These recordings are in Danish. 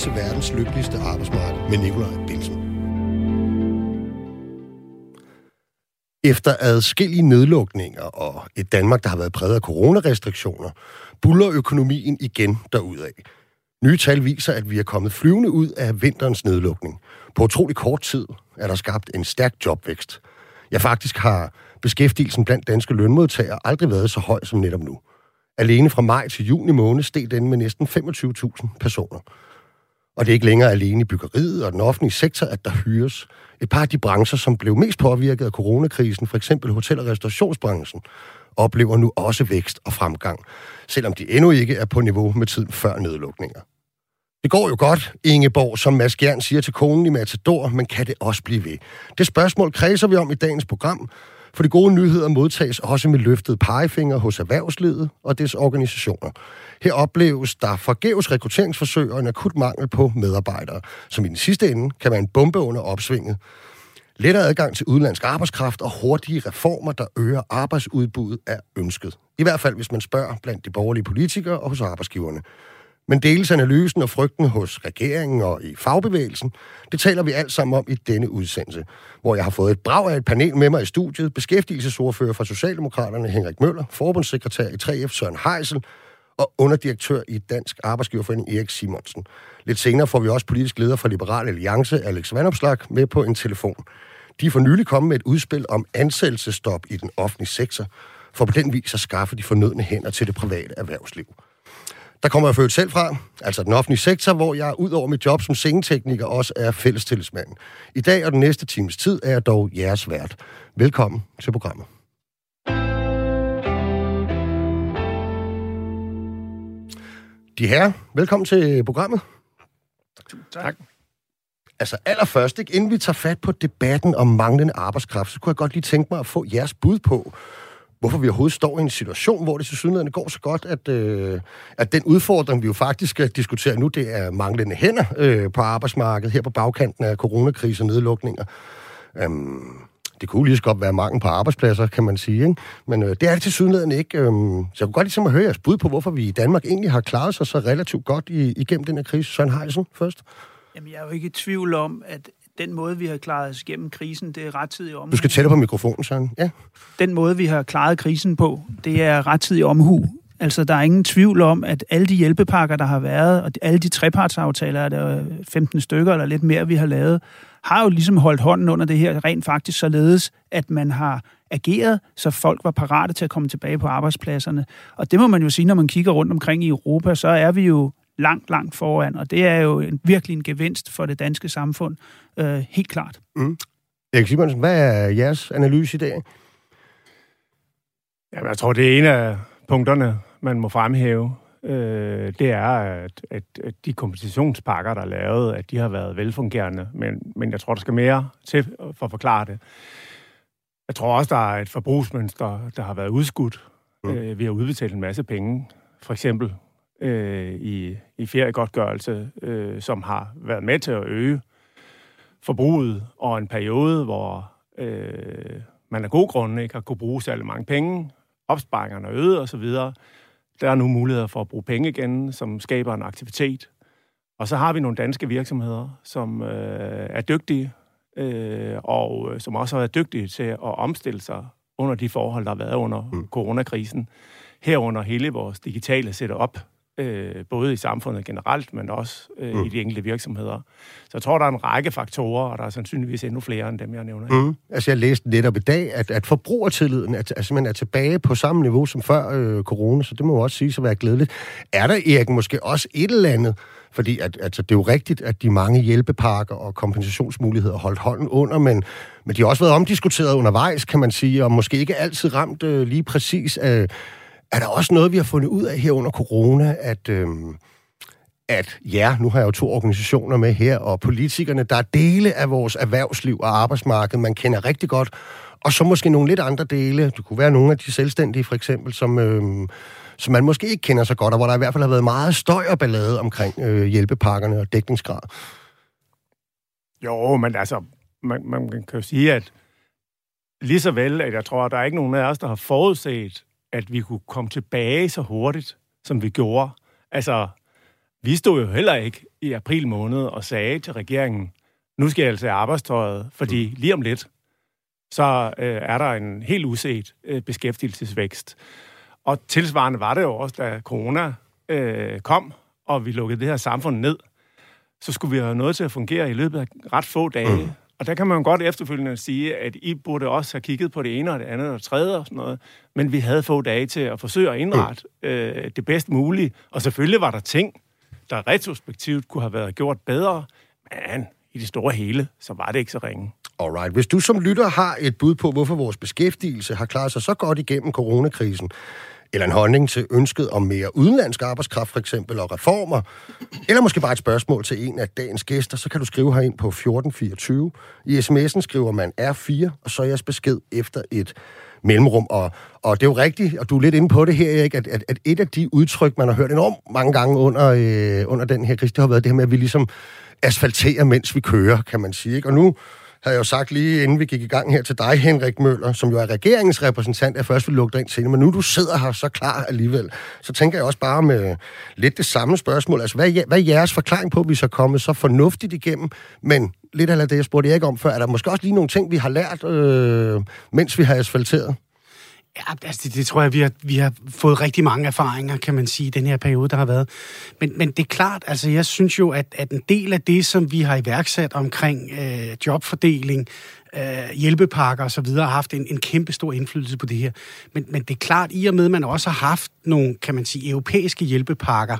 til verdens lykkeligste arbejdsmarked med Nikolaj Bilsen. Efter adskillige nedlukninger og et Danmark, der har været præget af coronarestriktioner, buller økonomien igen derudad. Nye tal viser, at vi er kommet flyvende ud af vinterens nedlukning. På utrolig kort tid er der skabt en stærk jobvækst. Ja, faktisk har beskæftigelsen blandt danske lønmodtagere aldrig været så høj som netop nu. Alene fra maj til juni måned steg den med næsten 25.000 personer. Og det er ikke længere alene i byggeriet og den offentlige sektor, at der hyres. Et par af de brancher, som blev mest påvirket af coronakrisen, for eksempel hotel- og restaurationsbranchen, oplever nu også vækst og fremgang, selvom de endnu ikke er på niveau med tiden før nedlukninger. Det går jo godt, Ingeborg, som Mads Gjern siger til konen i Matador, men kan det også blive ved? Det spørgsmål kredser vi om i dagens program, for de gode nyheder modtages også med løftet pegefinger hos erhvervslivet og dets organisationer. Her opleves der forgæves rekrutteringsforsøg og en akut mangel på medarbejdere, som i den sidste ende kan være en bombe under opsvinget. Lettere adgang til udenlandsk arbejdskraft og hurtige reformer, der øger arbejdsudbuddet, er ønsket. I hvert fald, hvis man spørger blandt de borgerlige politikere og hos arbejdsgiverne. Men deles analysen og frygten hos regeringen og i fagbevægelsen, det taler vi alt sammen om i denne udsendelse, hvor jeg har fået et brag af et panel med mig i studiet, beskæftigelsesordfører fra Socialdemokraterne Henrik Møller, forbundssekretær i 3F Søren Heisel og underdirektør i Dansk Arbejdsgiverforening Erik Simonsen. Lidt senere får vi også politisk leder fra Liberal Alliance, Alex Vandopslag, med på en telefon. De er for nylig kommet med et udspil om ansættelsestop i den offentlige sektor, for på den vis at skaffe de fornødne hænder til det private erhvervsliv. Der kommer jeg født selv fra, altså den offentlige sektor, hvor jeg ud over mit job som sengetekniker også er fællestillidsmand. I dag og den næste times tid er jeg dog jeres vært. Velkommen til programmet. De her, velkommen til programmet. Tak. Altså allerførst, ikke, inden vi tager fat på debatten om manglende arbejdskraft, så kunne jeg godt lige tænke mig at få jeres bud på, hvorfor vi overhovedet står i en situation, hvor det til synligheden går så godt, at, øh, at den udfordring, vi jo faktisk skal diskutere nu, det er manglende hænder øh, på arbejdsmarkedet her på bagkanten af coronakrise og nedlukninger. Øhm, det kunne lige så godt være mangel på arbejdspladser, kan man sige. Ikke? Men øh, det er det til synligheden ikke. Øhm, så jeg kunne godt lige at høre jeres bud på, hvorfor vi i Danmark egentlig har klaret sig så relativt godt i, igennem den her krise. Søren Heisen først. Jamen, jeg er jo ikke i tvivl om, at den måde, vi har klaret os igennem krisen, det er rettidig omhu. Du skal tælle på mikrofonen, Søren. Ja. Den måde, vi har klaret krisen på, det er rettidig omhu. Altså, der er ingen tvivl om, at alle de hjælpepakker, der har været, og alle de trepartsaftaler, der er 15 stykker eller lidt mere, vi har lavet, har jo ligesom holdt hånden under det her rent faktisk således, at man har ageret, så folk var parate til at komme tilbage på arbejdspladserne. Og det må man jo sige, når man kigger rundt omkring i Europa, så er vi jo langt, langt foran, og det er jo en, virkelig en gevinst for det danske samfund, øh, helt klart. Mm. Erik Simonsen, hvad er jeres analyse i dag? Jamen, jeg tror, det er en af punkterne, man må fremhæve. Øh, det er, at, at, at de kompensationspakker, der er lavet, at de har været velfungerende, men, men jeg tror, der skal mere til for at forklare det. Jeg tror også, der er et forbrugsmønster, der har været udskudt. Mm. Øh, vi har udbetalt en masse penge, for eksempel øh, i, i feriegodtgørelse, øh, som har været med til at øge forbruget, og en periode, hvor øh, man af gode grunde ikke har kunne bruge særlig mange penge, opsparingerne er øget osv., der er nu muligheder for at bruge penge igen, som skaber en aktivitet. Og så har vi nogle danske virksomheder, som øh, er dygtige, øh, og som også har været dygtige til at omstille sig under de forhold, der har været under mm. coronakrisen. Herunder hele vores digitale setup, øh, både i samfundet generelt, men også øh, mm. i de enkelte virksomheder. Så jeg tror, der er en række faktorer, og der er sandsynligvis endnu flere end dem, jeg nævner. Mm. Altså, jeg læste netop i dag, at, at forbrugertilliden er, er, simpelthen er tilbage på samme niveau som før øh, corona, så det må jo også sige at være glædeligt. Er der, Erik, måske også et eller andet, fordi at, altså, det er jo rigtigt, at de mange hjælpepakker og kompensationsmuligheder holdt hånden under, men, men de har også været omdiskuteret undervejs, kan man sige, og måske ikke altid ramt øh, lige præcis af... Øh, er der også noget, vi har fundet ud af her under corona, at, øhm, at ja, nu har jeg jo to organisationer med her, og politikerne, der er dele af vores erhvervsliv og arbejdsmarked, man kender rigtig godt, og så måske nogle lidt andre dele. Det kunne være nogle af de selvstændige, for eksempel, som, øhm, som man måske ikke kender så godt, og hvor der i hvert fald har været meget støj og ballade omkring øh, hjælpepakkerne og dækningsgrad. Jo, men altså, man, man kan jo sige, at lige så vel, at jeg tror, at der er ikke nogen af os, der har forudset, at vi kunne komme tilbage så hurtigt, som vi gjorde. Altså, vi stod jo heller ikke i april måned og sagde til regeringen, nu skal jeg altså arbejdstøjet, fordi mm. lige om lidt, så øh, er der en helt uset øh, beskæftigelsesvækst. Og tilsvarende var det jo også, da corona øh, kom, og vi lukkede det her samfund ned, så skulle vi have noget til at fungere i løbet af ret få dage. Mm. Og der kan man godt efterfølgende sige, at I burde også have kigget på det ene og det andet og det tredje og sådan noget. Men vi havde få dage til at forsøge at indrette mm. øh, det bedst mulige. Og selvfølgelig var der ting, der retrospektivt kunne have været gjort bedre. Men i det store hele, så var det ikke så ringe. Alright. Hvis du som lytter har et bud på, hvorfor vores beskæftigelse har klaret sig så godt igennem coronakrisen, eller en holdning til ønsket om mere udenlandsk arbejdskraft for eksempel, og reformer, eller måske bare et spørgsmål til en af dagens gæster, så kan du skrive herind på 1424. I sms'en skriver man R4, og så er jeres besked efter et mellemrum. Og, og det er jo rigtigt, og du er lidt inde på det her, Erik, at, at, at et af de udtryk, man har hørt enormt mange gange under, øh, under den her krise, det har været det her med, at vi ligesom asfalterer, mens vi kører, kan man sige. Ikke? Og nu havde jeg jo sagt lige inden vi gik i gang her til dig, Henrik Møller, som jo er regeringens repræsentant, at først vil lukke dig ind senere, men nu du sidder her så klar alligevel, så tænker jeg også bare med lidt det samme spørgsmål. Altså, hvad, hvad er jeres forklaring på, at vi så kommet så fornuftigt igennem, men lidt af det, jeg spurgte ikke om før, er der måske også lige nogle ting, vi har lært, øh, mens vi har asfalteret? Ja, altså det, det tror jeg, vi har, vi har fået rigtig mange erfaringer, kan man sige, i den her periode, der har været. Men, men det er klart, altså jeg synes jo, at, at en del af det, som vi har iværksat omkring øh, jobfordeling, øh, hjælpepakker osv., har haft en, en kæmpe stor indflydelse på det her. Men, men det er klart, i og med, at man også har haft nogle, kan man sige, europæiske hjælpepakker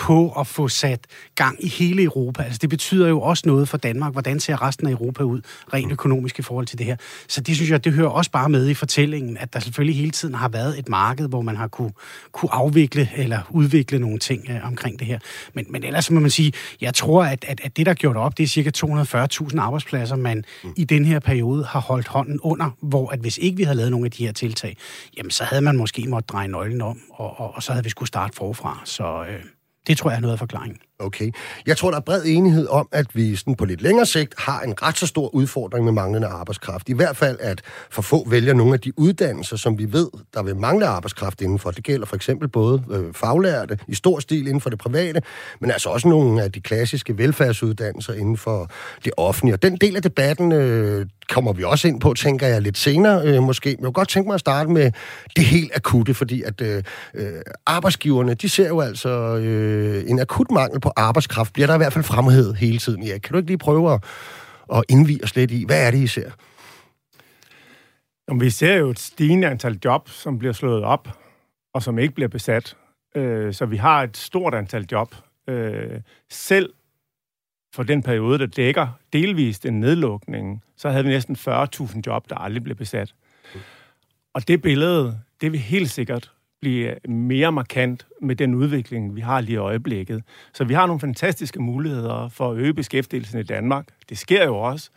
på at få sat gang i hele Europa. Altså det betyder jo også noget for Danmark. Hvordan ser resten af Europa ud, rent økonomisk i forhold til det her? Så det synes jeg, det hører også bare med i fortællingen, at der selvfølgelig hele tiden har været et marked, hvor man har kunne, kunne afvikle eller udvikle nogle ting øh, omkring det her. Men, men ellers må man sige, jeg tror, at, at, at det, der gjort op, det er cirka 240.000 arbejdspladser, man mm. i den her periode har holdt hånden under, hvor at hvis ikke vi havde lavet nogle af de her tiltag, jamen så havde man måske måtte dreje nøglen om, og, og, og så havde vi skulle starte forfra. Så øh, det tror jeg er noget af forklaringen. Okay. Jeg tror, der er bred enighed om, at vi sådan på lidt længere sigt har en ret så stor udfordring med manglende arbejdskraft. I hvert fald, at for få vælger nogle af de uddannelser, som vi ved, der vil mangle arbejdskraft indenfor. Det gælder for eksempel både øh, faglærte i stor stil inden for det private, men altså også nogle af de klassiske velfærdsuddannelser inden for det offentlige. Og den del af debatten øh, kommer vi også ind på, tænker jeg, lidt senere øh, måske. Men jeg vil godt tænke mig at starte med det helt akutte, fordi at øh, øh arbejdsgiverne, de ser jo altså øh, en akut mangel på arbejdskraft bliver der i hvert fald fremhed hele tiden. Ja, kan du ikke lige prøve at, at indvige os lidt i, hvad er det, I ser? Jamen, vi ser jo et stigende antal job, som bliver slået op, og som ikke bliver besat. Øh, så vi har et stort antal job. Øh, selv for den periode, der dækker delvist en nedlukning, så havde vi næsten 40.000 job, der aldrig blev besat. Og det billede, det vil helt sikkert blive mere markant med den udvikling, vi har lige i øjeblikket. Så vi har nogle fantastiske muligheder for at øge beskæftigelsen i Danmark. Det sker jo også.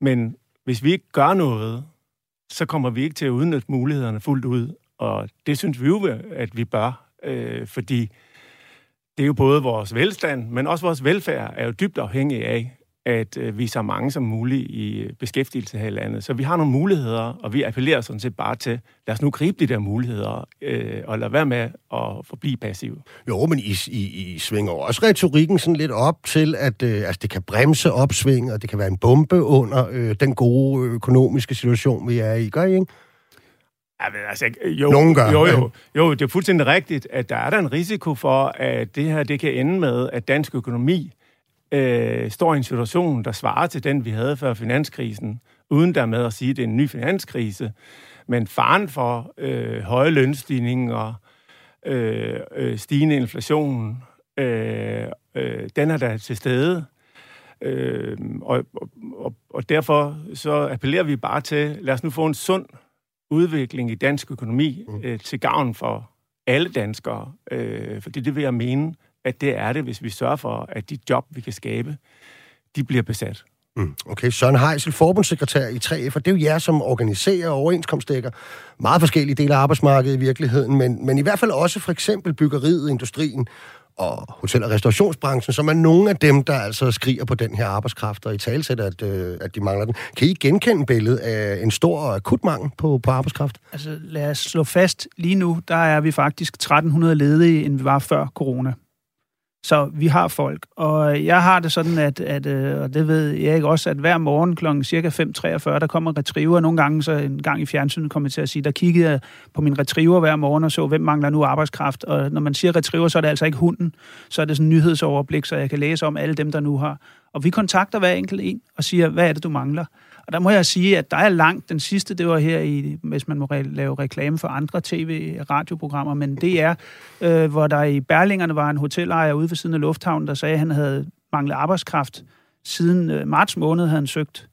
Men hvis vi ikke gør noget, så kommer vi ikke til at udnytte mulighederne fuldt ud. Og det synes vi jo, at vi bør, øh, fordi det er jo både vores velstand, men også vores velfærd er jo dybt afhængig af, at øh, vi er så mange som muligt i beskæftigelse her i landet. Så vi har nogle muligheder, og vi appellerer sådan set bare til, lad os nu gribe de der muligheder, øh, og lad være med at forblive passive. Jo, men I, I, I svinger også retorikken sådan lidt op til, at øh, altså, det kan bremse opsving, og det kan være en bombe under øh, den gode økonomiske situation, vi er i. Gør I ikke? Altså, jo, Nogen gør. Jo, jo, jo, det er fuldstændig rigtigt, at der er der en risiko for, at det her det kan ende med, at dansk økonomi øh, står i en situation, der svarer til den, vi havde før finanskrisen, uden dermed at sige, at det er en ny finanskrise. Men faren for øh, høje lønstigninger, øh, øh, stigende inflation, øh, øh, den er der til stede. Øh, og, og, og derfor så appellerer vi bare til, lad os nu få en sund udvikling i dansk økonomi mm. øh, til gavn for alle danskere. Øh, fordi det vil jeg mene, at det er det, hvis vi sørger for, at de job, vi kan skabe, de bliver besat. Mm, okay, Søren Heisel, forbundssekretær i 3F, og det er jo jer, som organiserer og overenskomstdækker meget forskellige dele af arbejdsmarkedet i virkeligheden, men, men i hvert fald også for eksempel byggeriet, industrien og hotel- og restaurationsbranchen, som er nogle af dem, der altså skriger på den her arbejdskraft, og i talsæt, at, øh, at de mangler den. Kan I genkende billedet af en stor og akut mangel på, på arbejdskraft? Altså lad os slå fast, lige nu, der er vi faktisk 1300 ledige, end vi var før corona. Så vi har folk, og jeg har det sådan, at, at øh, og det ved jeg ikke også, at hver morgen kl. cirka 5.43, der kommer retriever. Nogle gange, så en gang i fjernsynet kommer jeg til at sige, der kiggede jeg på min retriever hver morgen og så, hvem mangler nu arbejdskraft. Og når man siger retriever, så er det altså ikke hunden. Så er det sådan en nyhedsoverblik, så jeg kan læse om alle dem, der nu har. Og vi kontakter hver enkelt en og siger, hvad er det, du mangler? Og der må jeg sige, at der er langt. Den sidste, det var her i, hvis man må re- lave reklame for andre tv-radioprogrammer, men det er, øh, hvor der i Berlingerne var en hotelejer ude ved siden af lufthavnen, der sagde, at han havde manglet arbejdskraft. Siden øh, marts måned havde han søgt.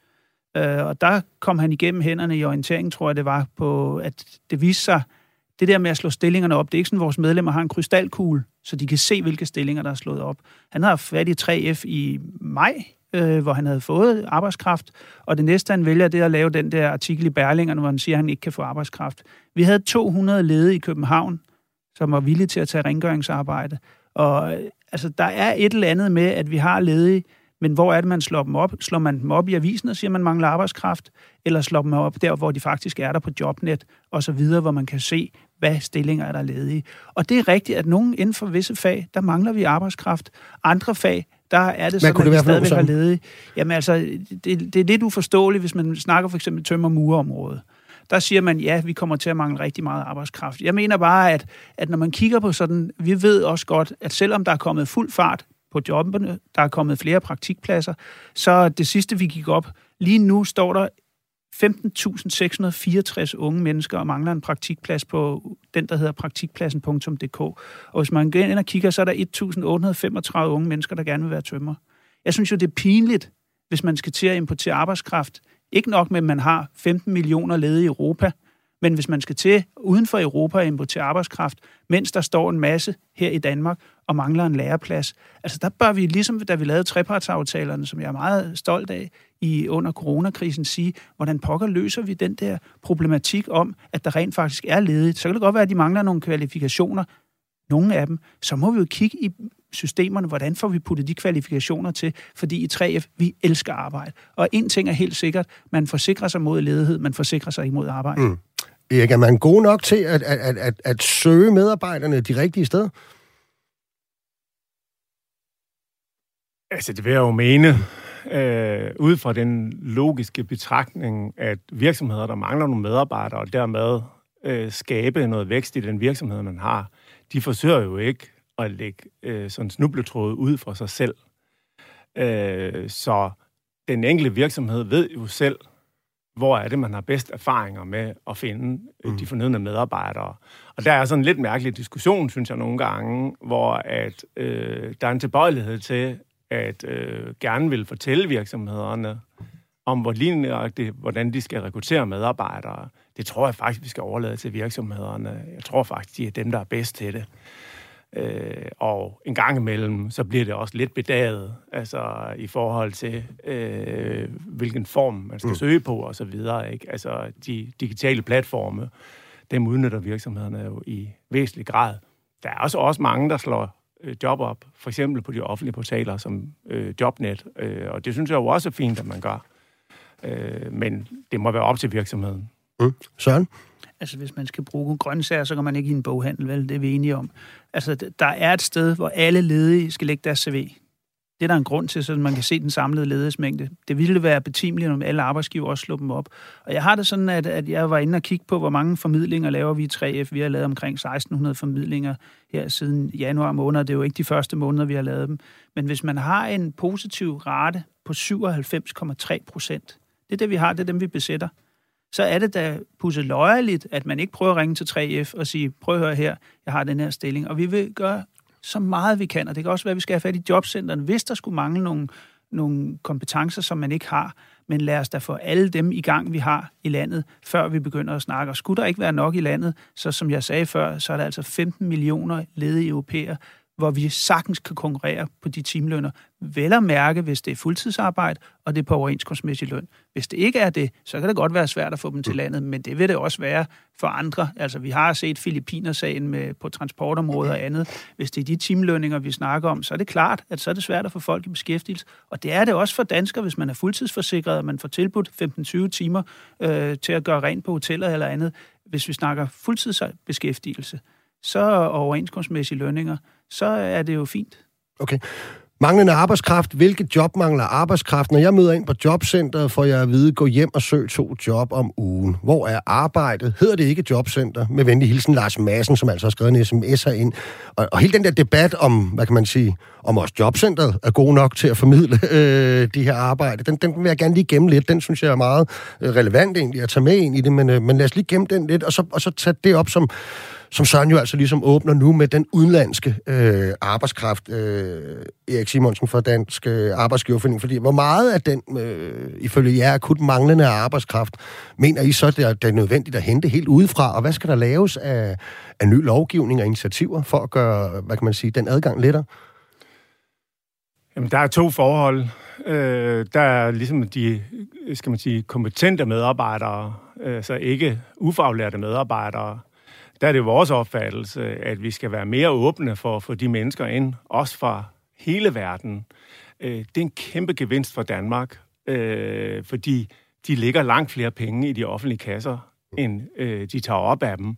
Øh, og der kom han igennem hænderne i orienteringen, tror jeg det var, på at det viste sig, det der med at slå stillingerne op, det er ikke sådan, at vores medlemmer har en krystalkugle, så de kan se, hvilke stillinger, der er slået op. Han har fat i 3F i maj øh, hvor han havde fået arbejdskraft, og det næste, han vælger, det er at lave den der artikel i Berlingerne, hvor han siger, at han ikke kan få arbejdskraft. Vi havde 200 ledige i København, som var villige til at tage rengøringsarbejde, og øh, altså, der er et eller andet med, at vi har ledige, men hvor er det, man slår dem op? Slår man dem op i avisen og siger, at man mangler arbejdskraft? Eller slår dem op der, hvor de faktisk er der på jobnet og så videre, hvor man kan se, hvad stillinger er der ledige. Og det er rigtigt, at nogen inden for visse fag, der mangler vi arbejdskraft. Andre fag, der er det sådan, at vi stadigvæk har ledige. Jamen altså, det, det er lidt uforståeligt, hvis man snakker for eksempel tømmer murområdet. Der siger man, ja, vi kommer til at mangle rigtig meget arbejdskraft. Jeg mener bare, at, at når man kigger på sådan, vi ved også godt, at selvom der er kommet fuld fart på jobbene, der er kommet flere praktikpladser, så det sidste, vi gik op, lige nu står der 15.664 unge mennesker og mangler en praktikplads på den, der hedder praktikpladsen.dk. Og hvis man går ind og kigger, så er der 1.835 unge mennesker, der gerne vil være tømmer. Jeg synes jo, det er pinligt, hvis man skal til at importere arbejdskraft. Ikke nok med, at man har 15 millioner ledige i Europa, men hvis man skal til uden for Europa at importere arbejdskraft, mens der står en masse her i Danmark og mangler en læreplads, altså der bør vi, ligesom da vi lavede trepartsaftalerne, som jeg er meget stolt af, i under coronakrisen sige, hvordan pokker løser vi den der problematik om, at der rent faktisk er ledigt. Så kan det godt være, at de mangler nogle kvalifikationer, nogle af dem. Så må vi jo kigge i systemerne, hvordan får vi puttet de kvalifikationer til, fordi i 3F, vi elsker arbejde. Og en ting er helt sikkert, man forsikrer sig mod ledighed, man forsikrer sig ikke mod arbejde. Mm. Erik, er man god nok til at, at, at, at søge medarbejderne de rigtige steder? Altså, det vil jeg jo mene, øh, ud fra den logiske betragtning, at virksomheder, der mangler nogle medarbejdere, og dermed øh, skabe noget vækst i den virksomhed, man har, de forsøger jo ikke at lægge øh, sådan snubletråde ud for sig selv. Øh, så den enkelte virksomhed ved jo selv, hvor er det, man har bedst erfaringer med at finde øh, mm. de fornødne medarbejdere. Og der er sådan en lidt mærkelig diskussion, synes jeg nogle gange, hvor at øh, der er en tilbøjelighed til, at øh, gerne vil fortælle virksomhederne om, hvor lignende, hvordan de skal rekruttere medarbejdere. Det tror jeg faktisk, vi skal overlade til virksomhederne. Jeg tror faktisk, de er dem, der er bedst til det. Øh, og en gang imellem, så bliver det også lidt bedaget, altså i forhold til, øh, hvilken form man skal mm. søge på og så videre. Ikke? Altså de digitale platforme, dem udnytter virksomhederne jo i væsentlig grad. Der er også, også mange, der slår øh, job op, for eksempel på de offentlige portaler som øh, Jobnet, øh, og det synes jeg jo også er fint, at man gør. Øh, men det må være op til virksomheden. Mm. Søren? Altså, hvis man skal bruge grøntsager, så kan man ikke i en boghandel, vel? Det er vi enige om. Altså, der er et sted, hvor alle ledige skal lægge deres CV. Det er der en grund til, så man kan se den samlede ledighedsmængde. Det ville være betimeligt, om alle arbejdsgiver også slog dem op. Og jeg har det sådan, at, at jeg var inde og kigge på, hvor mange formidlinger laver vi i 3F. Vi har lavet omkring 1600 formidlinger her siden januar måned. Det er jo ikke de første måneder, vi har lavet dem. Men hvis man har en positiv rate på 97,3 procent, det er det, vi har, det er dem, vi besætter så er det da pusset løjeligt, at man ikke prøver at ringe til 3F og sige, prøv at høre her, jeg har den her stilling. Og vi vil gøre så meget vi kan, og det kan også være, at vi skal have fat i jobcenteren, hvis der skulle mangle nogle, nogle kompetencer, som man ikke har. Men lad os da få alle dem i gang, vi har i landet, før vi begynder at snakke. Og skulle der ikke være nok i landet, så som jeg sagde før, så er der altså 15 millioner ledige europæer, hvor vi sagtens kan konkurrere på de timelønner. Vel at mærke, hvis det er fuldtidsarbejde, og det er på overenskomstmæssig løn. Hvis det ikke er det, så kan det godt være svært at få dem til mm. landet, men det vil det også være for andre. Altså, vi har set Filippinersagen med, på transportområdet og andet. Hvis det er de timelønninger, vi snakker om, så er det klart, at så er det svært at få folk i beskæftigelse. Og det er det også for danskere, hvis man er fuldtidsforsikret, og man får tilbudt 15-20 timer øh, til at gøre rent på hoteller eller andet. Hvis vi snakker fuldtidsbeskæftigelse, så overenskomstmæssige lønninger, så er det jo fint. Okay. Manglende arbejdskraft. Hvilke job mangler arbejdskraft? Når jeg møder ind på jobcentret, får jeg at vide, gå hjem og søg to job om ugen. Hvor er arbejdet? Hedder det ikke jobcenter? Med venlig hilsen Lars Madsen, som altså har skrevet en sms herind. Og, og hele den der debat om, hvad kan man sige, om også jobcenteret er god nok til at formidle øh, de her arbejde, den, den vil jeg gerne lige gemme lidt. Den synes jeg er meget øh, relevant egentlig at tage med ind i det, men, øh, men lad os lige gemme den lidt, og så, og så tage det op som som Søren jo altså ligesom åbner nu med den udenlandske øh, arbejdskraft, øh, Erik Simonsen fra Dansk øh, Arbejdsgiverforening, fordi hvor meget af den, øh, ifølge jer, akut manglende arbejdskraft, mener I så, det er, det er nødvendigt at hente helt udefra, og hvad skal der laves af, af ny lovgivning og initiativer for at gøre, hvad kan man sige, den adgang lettere? Jamen, der er to forhold. Øh, der er ligesom de, skal man sige, kompetente medarbejdere, altså ikke ufaglærte medarbejdere, der er det vores opfattelse, at vi skal være mere åbne for, for de mennesker ind, også fra hele verden. Øh, det er en kæmpe gevinst for Danmark, øh, fordi de ligger langt flere penge i de offentlige kasser, end øh, de tager op af dem.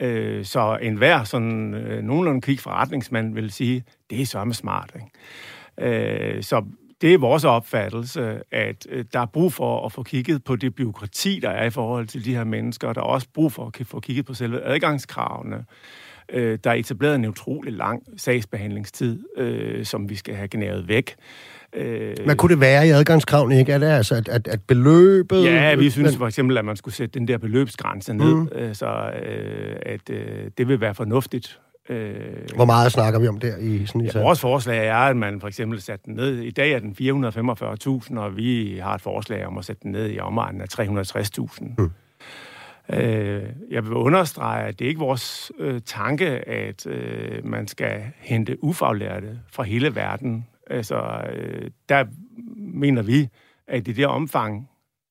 Øh, så enhver sådan øh, nogenlunde kig forretningsmand vil sige, det er sørme smart. Ikke? Øh, så det er vores opfattelse, at øh, der er brug for at få kigget på det byråkrati, der er i forhold til de her mennesker. Der er også brug for at få kigget på selve adgangskravene. Øh, der er etableret en utrolig lang sagsbehandlingstid, øh, som vi skal have generet væk. Hvad kunne det være i adgangskravene, ikke? Er det altså, at, at, at beløbet... Ja, vi synes for eksempel, at man skulle sætte den der beløbsgrænse ned, mm. så at det vil være fornuftigt. Øh, Hvor meget snakker vi om der i sådan ja, Vores forslag er, at man for eksempel sætter den ned. I dag er den 445.000, og vi har et forslag om at sætte den ned i omegnen af 360.000. Mm. Øh, jeg vil understrege, at det er ikke vores øh, tanke, at øh, man skal hente ufaglærte fra hele verden. Altså, øh, der mener vi, at i det omfang,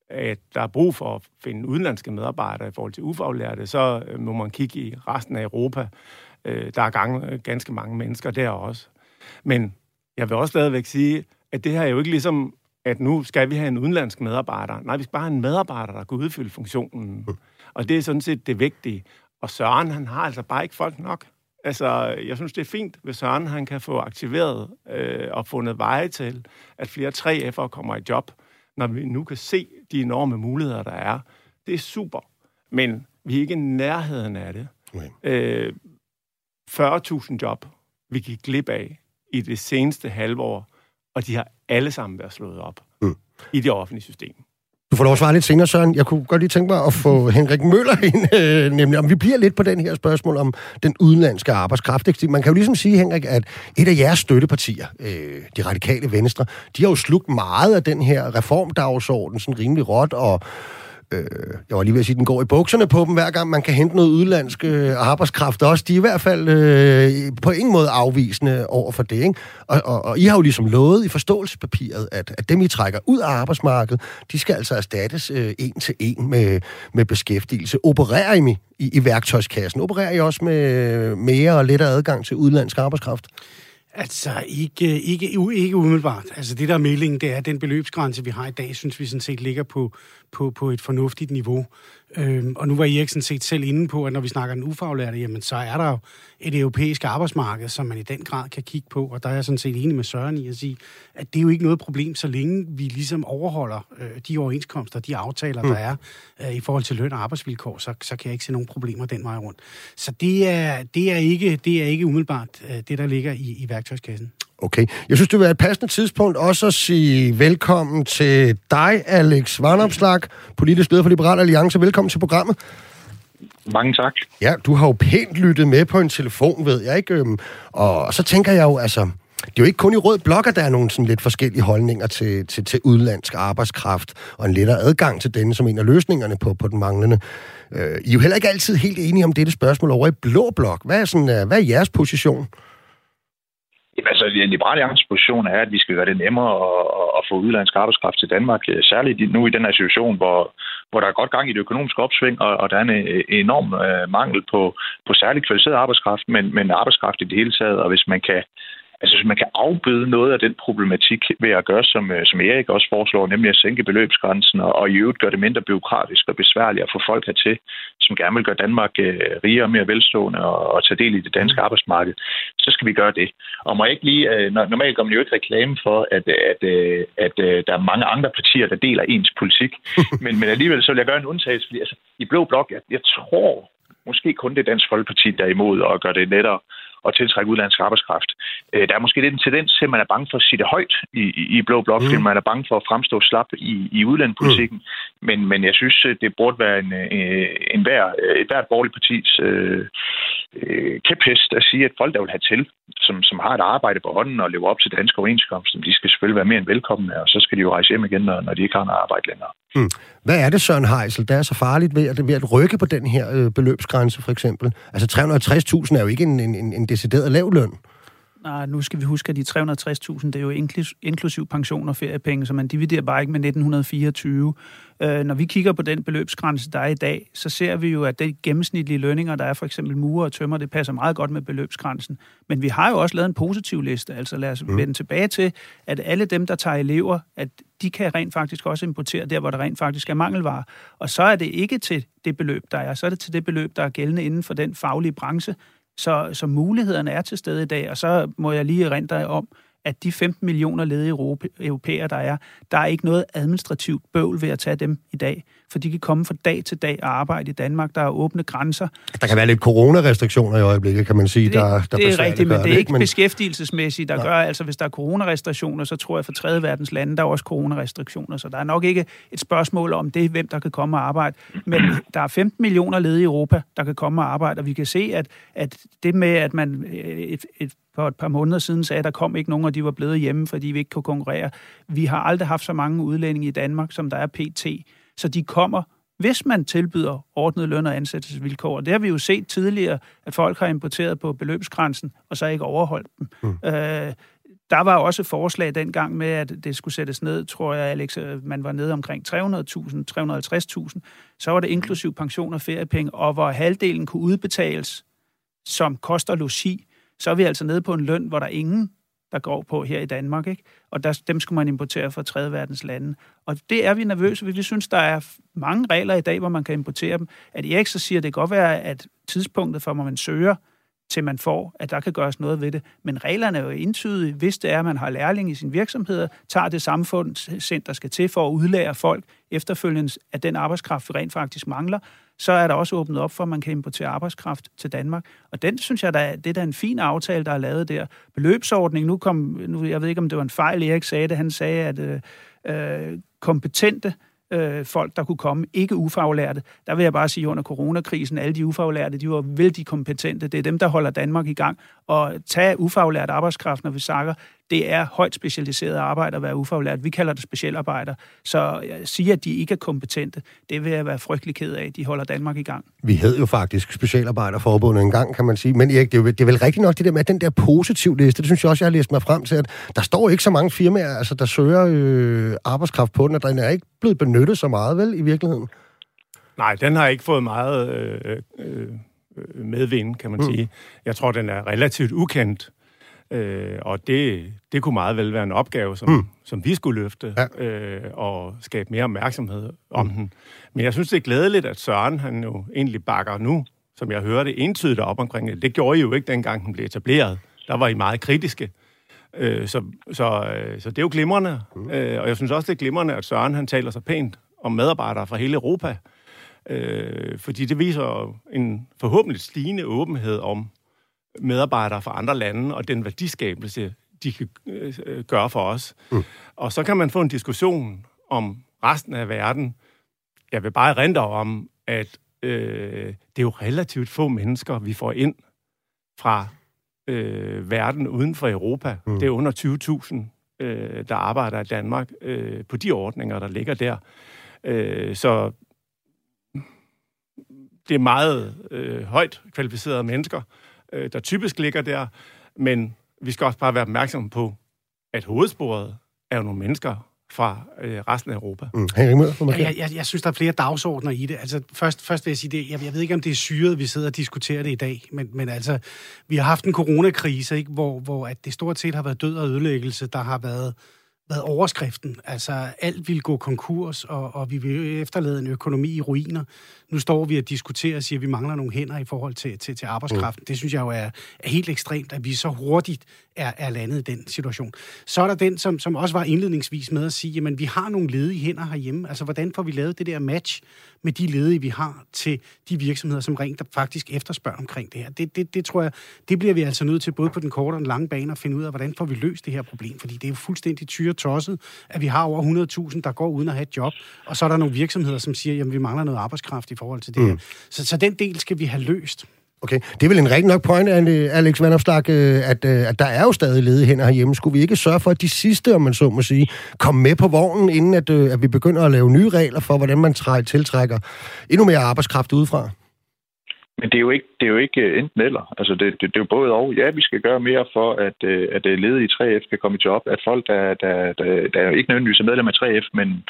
at der er brug for at finde udenlandske medarbejdere i forhold til ufaglærte, så øh, må man kigge i resten af Europa. Øh, der er gang, ganske mange mennesker der også. Men jeg vil også stadigvæk sige, at det her er jo ikke ligesom, at nu skal vi have en udenlandsk medarbejder. Nej, vi skal bare have en medarbejder, der kan udfylde funktionen. Og det er sådan set det vigtige. Og Søren, han har altså bare ikke folk nok. Altså, jeg synes, det er fint, hvis Søren han kan få aktiveret øh, og fundet veje til, at flere 3F'ere kommer i job, når vi nu kan se de enorme muligheder, der er. Det er super, men vi er ikke i nærheden af det. Okay. Øh, 40.000 job, vi gik glip af i det seneste halve år, og de har alle sammen været slået op mm. i det offentlige system. Du får lov at svare lidt senere, Søren. Jeg kunne godt lige tænke mig at få Henrik Møller ind, øh, nemlig om vi bliver lidt på den her spørgsmål om den udenlandske arbejdskraft. Man kan jo ligesom sige, Henrik, at et af jeres støttepartier, øh, de radikale venstre, de har jo slugt meget af den her reformdagsorden sådan rimelig råt, og øh, jeg var lige ved at sige, at den går i bukserne på dem, hver gang man kan hente noget udlandsk øh, arbejdskraft også. De er i hvert fald øh, på ingen måde afvisende over for det. Ikke? Og, og, og I har jo ligesom lovet i forståelsespapiret, at, at dem, I trækker ud af arbejdsmarkedet, de skal altså erstattes øh, en til en med, med beskæftigelse. Opererer I, i, i værktøjskassen? Opererer I også med øh, mere og lettere adgang til udlandsk arbejdskraft? Altså, ikke, ikke, ikke umiddelbart. Altså, det der er meldingen, det er, at den beløbsgrænse, vi har i dag, synes vi sådan set ligger på, på, på et fornuftigt niveau. Øhm, og nu var Erik sådan set selv inde på, at når vi snakker den ufaglærte, jamen så er der jo et europæisk arbejdsmarked, som man i den grad kan kigge på, og der er jeg sådan set enig med Søren i at sige, at det er jo ikke noget problem, så længe vi ligesom overholder øh, de overenskomster, de aftaler, mm. der er øh, i forhold til løn og arbejdsvilkår, så, så kan jeg ikke se nogen problemer den vej rundt. Så det er, det er, ikke, det er ikke umiddelbart øh, det, der ligger i, i værktøjskassen. Okay. Jeg synes, det vil være et passende tidspunkt også at sige velkommen til dig, Alex Varnopslag, politisk leder for Liberal Alliance. Velkommen til programmet. Mange tak. Ja, du har jo pænt lyttet med på en telefon, ved jeg ikke? Øhm, og så tænker jeg jo, altså, det er jo ikke kun i rød blok, at der er nogle sådan lidt forskellige holdninger til, til, til udlandsk arbejdskraft, og en lettere adgang til denne som en af løsningerne på, på den manglende. Øh, I er jo heller ikke altid helt enige om dette spørgsmål over i blå blok. Hvad er, sådan, øh, hvad er jeres position? Jamen, altså, en liberal position er, at vi skal gøre det nemmere at, at få udlandsk arbejdskraft til Danmark. Øh, særligt nu i den her situation, hvor, hvor der er godt gang i det økonomiske opsving, og, og der er en øh, enorm øh, mangel på, på særligt kvalificeret arbejdskraft, men, men arbejdskraft i det hele taget. Og hvis man kan altså hvis man kan afbøde noget af den problematik ved at gøre, som, øh, som Erik også foreslår, nemlig at sænke beløbsgrænsen og, og i øvrigt gøre det mindre byråkratisk og besværligt at få folk hertil, som gerne vil gøre Danmark øh, rigere og mere velstående og, og tage del i det danske arbejdsmarked, så skal vi gøre det. Og må ikke lige, øh, normalt gør man jo ikke reklame for, at, at, at, at, at der er mange andre partier, der deler ens politik, men, men alligevel så vil jeg gøre en undtagelse, fordi altså, i Blå Blok, jeg, jeg tror måske kun det Dansk Folkeparti, der er imod at gøre det lettere at tiltrække udlandsk arbejdskraft. Øh, der er måske lidt en tendens til, at man er bange for at sige det højt i, i Blå Blok, mm. fordi man er bange for at fremstå slap i, i udlandspolitikken. Mm. Men, men jeg synes, det burde være en, øh, en hver, et hvert borgerligt partis øh, øh, kæphest at sige, at folk, der vil have til, som, som har et arbejde på hånden og lever op til danske overenskomster, de skal selvfølgelig være mere end velkomne, og så skal de jo rejse hjem igen, når, når de ikke har noget arbejde længere. Hmm. Hvad er det, Søren Heisel, der er så farligt ved at, ved at rykke på den her øh, beløbsgrænse, for eksempel? Altså 360.000 er jo ikke en, en, en decideret lav løn. Nej, nu skal vi huske, at de 360.000, det er jo inklusiv pension og feriepenge, så man dividerer bare ikke med 1924. Øh, når vi kigger på den beløbsgrænse, der er i dag, så ser vi jo, at det gennemsnitlige lønninger, der er for eksempel murer og tømmer, det passer meget godt med beløbsgrænsen. Men vi har jo også lavet en positiv liste, altså lad os mm. vende tilbage til, at alle dem, der tager elever, at de kan rent faktisk også importere der, hvor der rent faktisk er mangelvarer. Og så er det ikke til det beløb, der er, så er det til det beløb, der er gældende inden for den faglige branche, så, så mulighederne er til stede i dag, og så må jeg lige erindre om, at de 15 millioner ledige europæere, der er, der er ikke noget administrativt bøvl ved at tage dem i dag, for de kan komme fra dag til dag og arbejde i Danmark. Der er åbne grænser. Der kan være lidt coronarestriktioner i øjeblikket, kan man sige, det, der, der Det er rigtigt, men det er ikke men... beskæftigelsesmæssigt, der Nej. gør, altså hvis der er coronarestriktioner, så tror jeg for tredje verdens lande, der er også coronarestriktioner, så der er nok ikke et spørgsmål om det, hvem der kan komme og arbejde, men der er 15 millioner ledige i Europa, der kan komme og arbejde, og vi kan se, at, at det med, at man et, et for et par måneder siden sagde, at der kom ikke nogen, og de var blevet hjemme, fordi vi ikke kunne konkurrere. Vi har aldrig haft så mange udlændinge i Danmark, som der er PT. Så de kommer, hvis man tilbyder ordnet løn- og ansættelsesvilkår. Og det har vi jo set tidligere, at folk har importeret på beløbsgrænsen, og så ikke overholdt dem. Mm. Øh, der var også forslag dengang med, at det skulle sættes ned, tror jeg, Alex, øh, man var nede omkring 300.000, 350.000. Så var det inklusiv pension og feriepenge, og hvor halvdelen kunne udbetales, som koster logi, så er vi altså nede på en løn, hvor der er ingen, der går på her i Danmark. Ikke? Og der, dem skulle man importere fra tredje verdens lande. Og det er vi nervøse ved. Vi synes, der er mange regler i dag, hvor man kan importere dem. At Erik så siger, at det kan godt være, at tidspunktet for, hvor man søger, til man får, at der kan gøres noget ved det. Men reglerne er jo entydige. Hvis det er, at man har lærling i sin virksomhed, tager det samfundscenter, der skal til for at udlære folk efterfølgende af den arbejdskraft, vi rent faktisk mangler, så er der også åbnet op for, at man kan importere arbejdskraft til Danmark. Og den synes jeg, der, er, det er da en fin aftale, der er lavet der. Beløbsordning, nu kom, nu, jeg ved ikke, om det var en fejl, Erik sagde det, han sagde, at øh, øh kompetente øh, Øh, folk, der kunne komme, ikke ufaglærte. Der vil jeg bare sige, under coronakrisen, alle de ufaglærte, de var vældig kompetente. Det er dem, der holder Danmark i gang. Og tage ufaglært arbejdskraft, når vi sakker, det er højt specialiseret arbejde at være ufaglært. Vi kalder det specialarbejder. Så jeg siger, at de ikke er kompetente, det vil jeg være frygtelig ked af. De holder Danmark i gang. Vi hed jo faktisk specialarbejderforbundet en gang, kan man sige. Men Erik, det er, jo, det er vel rigtigt nok det der med den der positiv liste. Det synes jeg også, jeg har læst mig frem til, at der står ikke så mange firmaer, altså, der søger øh, arbejdskraft på den, og den er ikke blevet benyttet så meget, vel, i virkeligheden? Nej, den har ikke fået meget øh, øh, medvind, kan man mm. sige. Jeg tror, den er relativt ukendt Øh, og det, det kunne meget vel være en opgave, som, mm. som vi skulle løfte ja. øh, og skabe mere opmærksomhed om mm. den. Men jeg synes, det er glædeligt, at Søren han jo egentlig bakker nu, som jeg hørte, entydigt op omkring det. Det gjorde I jo ikke, dengang den blev etableret. Der var I meget kritiske. Øh, så, så, øh, så det er jo glimrende. Mm. Øh, og jeg synes også, det er glimrende, at Søren han taler så pænt om medarbejdere fra hele Europa. Øh, fordi det viser en forhåbentlig stigende åbenhed om, medarbejdere fra andre lande, og den værdiskabelse, de kan øh, gøre for os. Mm. Og så kan man få en diskussion om resten af verden. Jeg vil bare erindre om, at øh, det er jo relativt få mennesker, vi får ind fra øh, verden uden for Europa. Mm. Det er under 20.000, øh, der arbejder i Danmark øh, på de ordninger, der ligger der. Øh, så det er meget øh, højt kvalificerede mennesker, øh, der typisk ligger der. Men vi skal også bare være opmærksomme på, at hovedsporet er jo nogle mennesker fra øh, resten af Europa. Mm. Henrik Møller, ja, jeg, jeg, jeg synes, der er flere dagsordner i det. Altså, først, først vil jeg sige det. Jeg, jeg ved ikke, om det er syret, vi sidder og diskuterer det i dag, men, men altså, vi har haft en coronakrise, ikke, hvor, hvor at det stort set har været død og ødelæggelse, der har været været overskriften. Altså, alt vil gå konkurs, og, og vi vil efterlade en økonomi i ruiner. Nu står vi og diskuterer og siger, at vi mangler nogle hænder i forhold til, til, til arbejdskraften. Mm. Det synes jeg jo er, er helt ekstremt, at vi så hurtigt er, er landet i den situation. Så er der den, som, som også var indledningsvis med at sige, at vi har nogle ledige hænder herhjemme. Altså, hvordan får vi lavet det der match med de ledige, vi har til de virksomheder, som rent faktisk efterspørger omkring det her? Det, det, det tror jeg, det bliver vi altså nødt til, både på den korte og den lange bane, at finde ud af, hvordan får vi løst det her problem. Fordi det er jo fuldstændig tyre tosset, at vi har over 100.000, der går uden at have et job, og så er der nogle virksomheder, som siger, at vi mangler noget arbejdskraft i forhold til det mm. her. Så, så den del skal vi have løst. Okay, det er vel en rigtig nok point, Alex Van Opstak, øh, at, øh, at der er jo stadig ledige hænder herhjemme. Skulle vi ikke sørge for, at de sidste, om man så må sige, kommer med på vognen, inden at, øh, at vi begynder at lave nye regler for, hvordan man tiltrækker endnu mere arbejdskraft udefra? Men det er jo ikke, det er jo ikke øh, enten eller. Altså det, det, det er jo både og. Ja, vi skal gøre mere for, at, øh, at øh, ledige i 3F kan komme i job. At folk, der, der, der, der ikke nødvendigvis er medlem af 3F, men,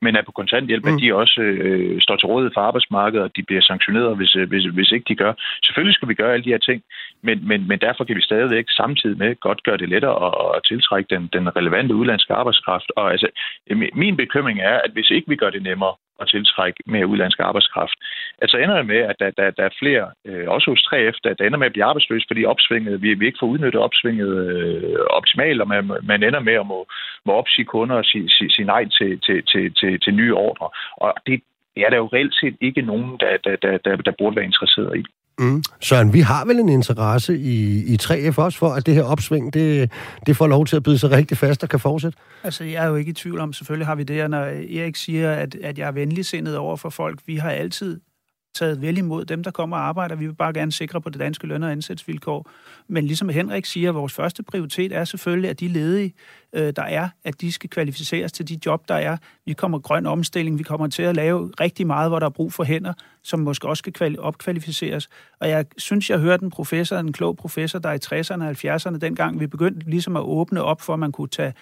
men er på kontanthjælp, mm. at de også øh, står til rådighed for arbejdsmarkedet, og de bliver sanktioneret, hvis, hvis, hvis ikke de gør. Selvfølgelig skal vi gøre alle de her ting, men, men, men derfor kan vi stadigvæk samtidig med godt gøre det lettere at, at tiltrække den, den relevante udlandske arbejdskraft. Og altså, min bekymring er, at hvis ikke vi gør det nemmere, at tiltrække mere udlandsk arbejdskraft. Altså ender det med, at der, der, der er flere, øh, også hos 3F, der, der ender med at blive arbejdsløse, fordi opsvinget, vi, vi ikke får udnyttet opsvinget øh, optimalt, og man, man ender med at må, må opsige kunder og sige, sige, sige nej til, til, til, til, til nye ordre. Og det, det er der jo reelt set ikke nogen, der, der, der, der, der burde være interesseret i. Mm. Søren, vi har vel en interesse i, i 3F også for, at det her opsving, det, det får lov til at byde sig rigtig fast og kan fortsætte? Altså, jeg er jo ikke i tvivl om, selvfølgelig har vi det, og når Erik siger, at, at jeg er venligsindet over for folk, vi har altid taget vel imod dem, der kommer og arbejder. Vi vil bare gerne sikre på det danske løn- og ansættelsesvilkår. Men ligesom Henrik siger, vores første prioritet er selvfølgelig, at de ledige, øh, der er, at de skal kvalificeres til de job, der er. Vi kommer grøn omstilling, vi kommer til at lave rigtig meget, hvor der er brug for hænder, som måske også skal opkvalificeres. Og jeg synes, jeg hørte en professor, en klog professor, der i 60'erne og 70'erne, dengang vi begyndte ligesom at åbne op for, at man kunne tage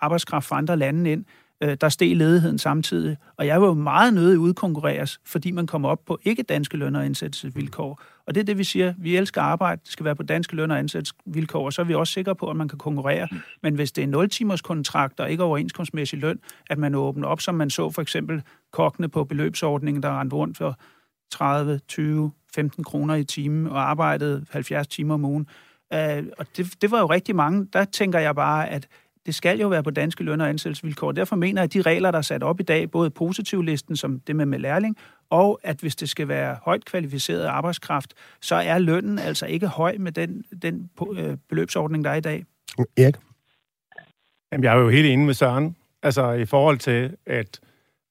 arbejdskraft fra andre lande ind, øh, der steg ledigheden samtidig. Og jeg var jo meget nødig udkonkurreres, fordi man kommer op på ikke danske løn- og ansættelsesvilkår. Og det er det, vi siger. Vi elsker arbejde. Det skal være på danske løn- og ansættelsesvilkår, og så er vi også sikre på, at man kan konkurrere. Men hvis det er 0-timers kontrakt og ikke overenskomstmæssig løn, at man åbner op, som man så for eksempel kokkene på beløbsordningen, der rendte rundt for 30, 20, 15 kroner i timen og arbejdede 70 timer om ugen. Uh, og det, det var jo rigtig mange. Der tænker jeg bare, at det skal jo være på danske løn- og ansættelsesvilkår. Derfor mener jeg, at de regler, der er sat op i dag, både positivlisten, som det med med lærling, og at hvis det skal være højt kvalificeret arbejdskraft, så er lønnen altså ikke høj med den, den øh, beløbsordning, der er i dag. Erik? Jamen, jeg er jo helt enig med Søren. Altså i forhold til, at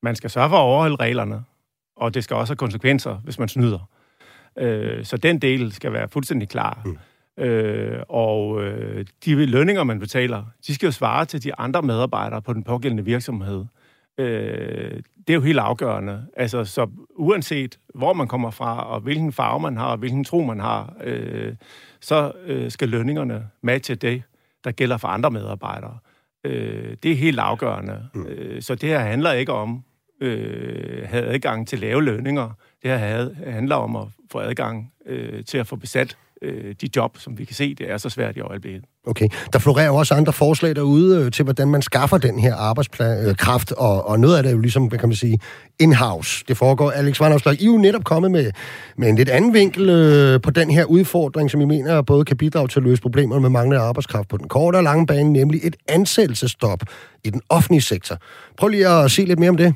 man skal sørge for at overholde reglerne, og det skal også have konsekvenser, hvis man snyder. Øh, så den del skal være fuldstændig klar. Mm. Øh, og øh, de lønninger, man betaler, de skal jo svare til de andre medarbejdere på den pågældende virksomhed. Øh, det er jo helt afgørende. Altså, så uanset hvor man kommer fra, og hvilken farve man har, og hvilken tro man har, øh, så øh, skal lønningerne matche det, der gælder for andre medarbejdere. Øh, det er helt afgørende. Mm. Øh, så det her handler ikke om øh, have adgang til lave lønninger. Det her handler om at få adgang øh, til at få besat øh, de job, som vi kan se, det er så svært i øjeblikket. Okay. Der florerer også andre forslag derude øh, til, hvordan man skaffer den her arbejdskraft, øh, og, og noget af det er jo ligesom, hvad kan man sige, in-house. Det foregår. Alex Vanderslag, I er jo netop kommet med, med en lidt anden vinkel øh, på den her udfordring, som I mener både kan bidrage til at løse problemer med manglende arbejdskraft på den korte og lange bane, nemlig et ansættelsestop i den offentlige sektor. Prøv lige at se lidt mere om det.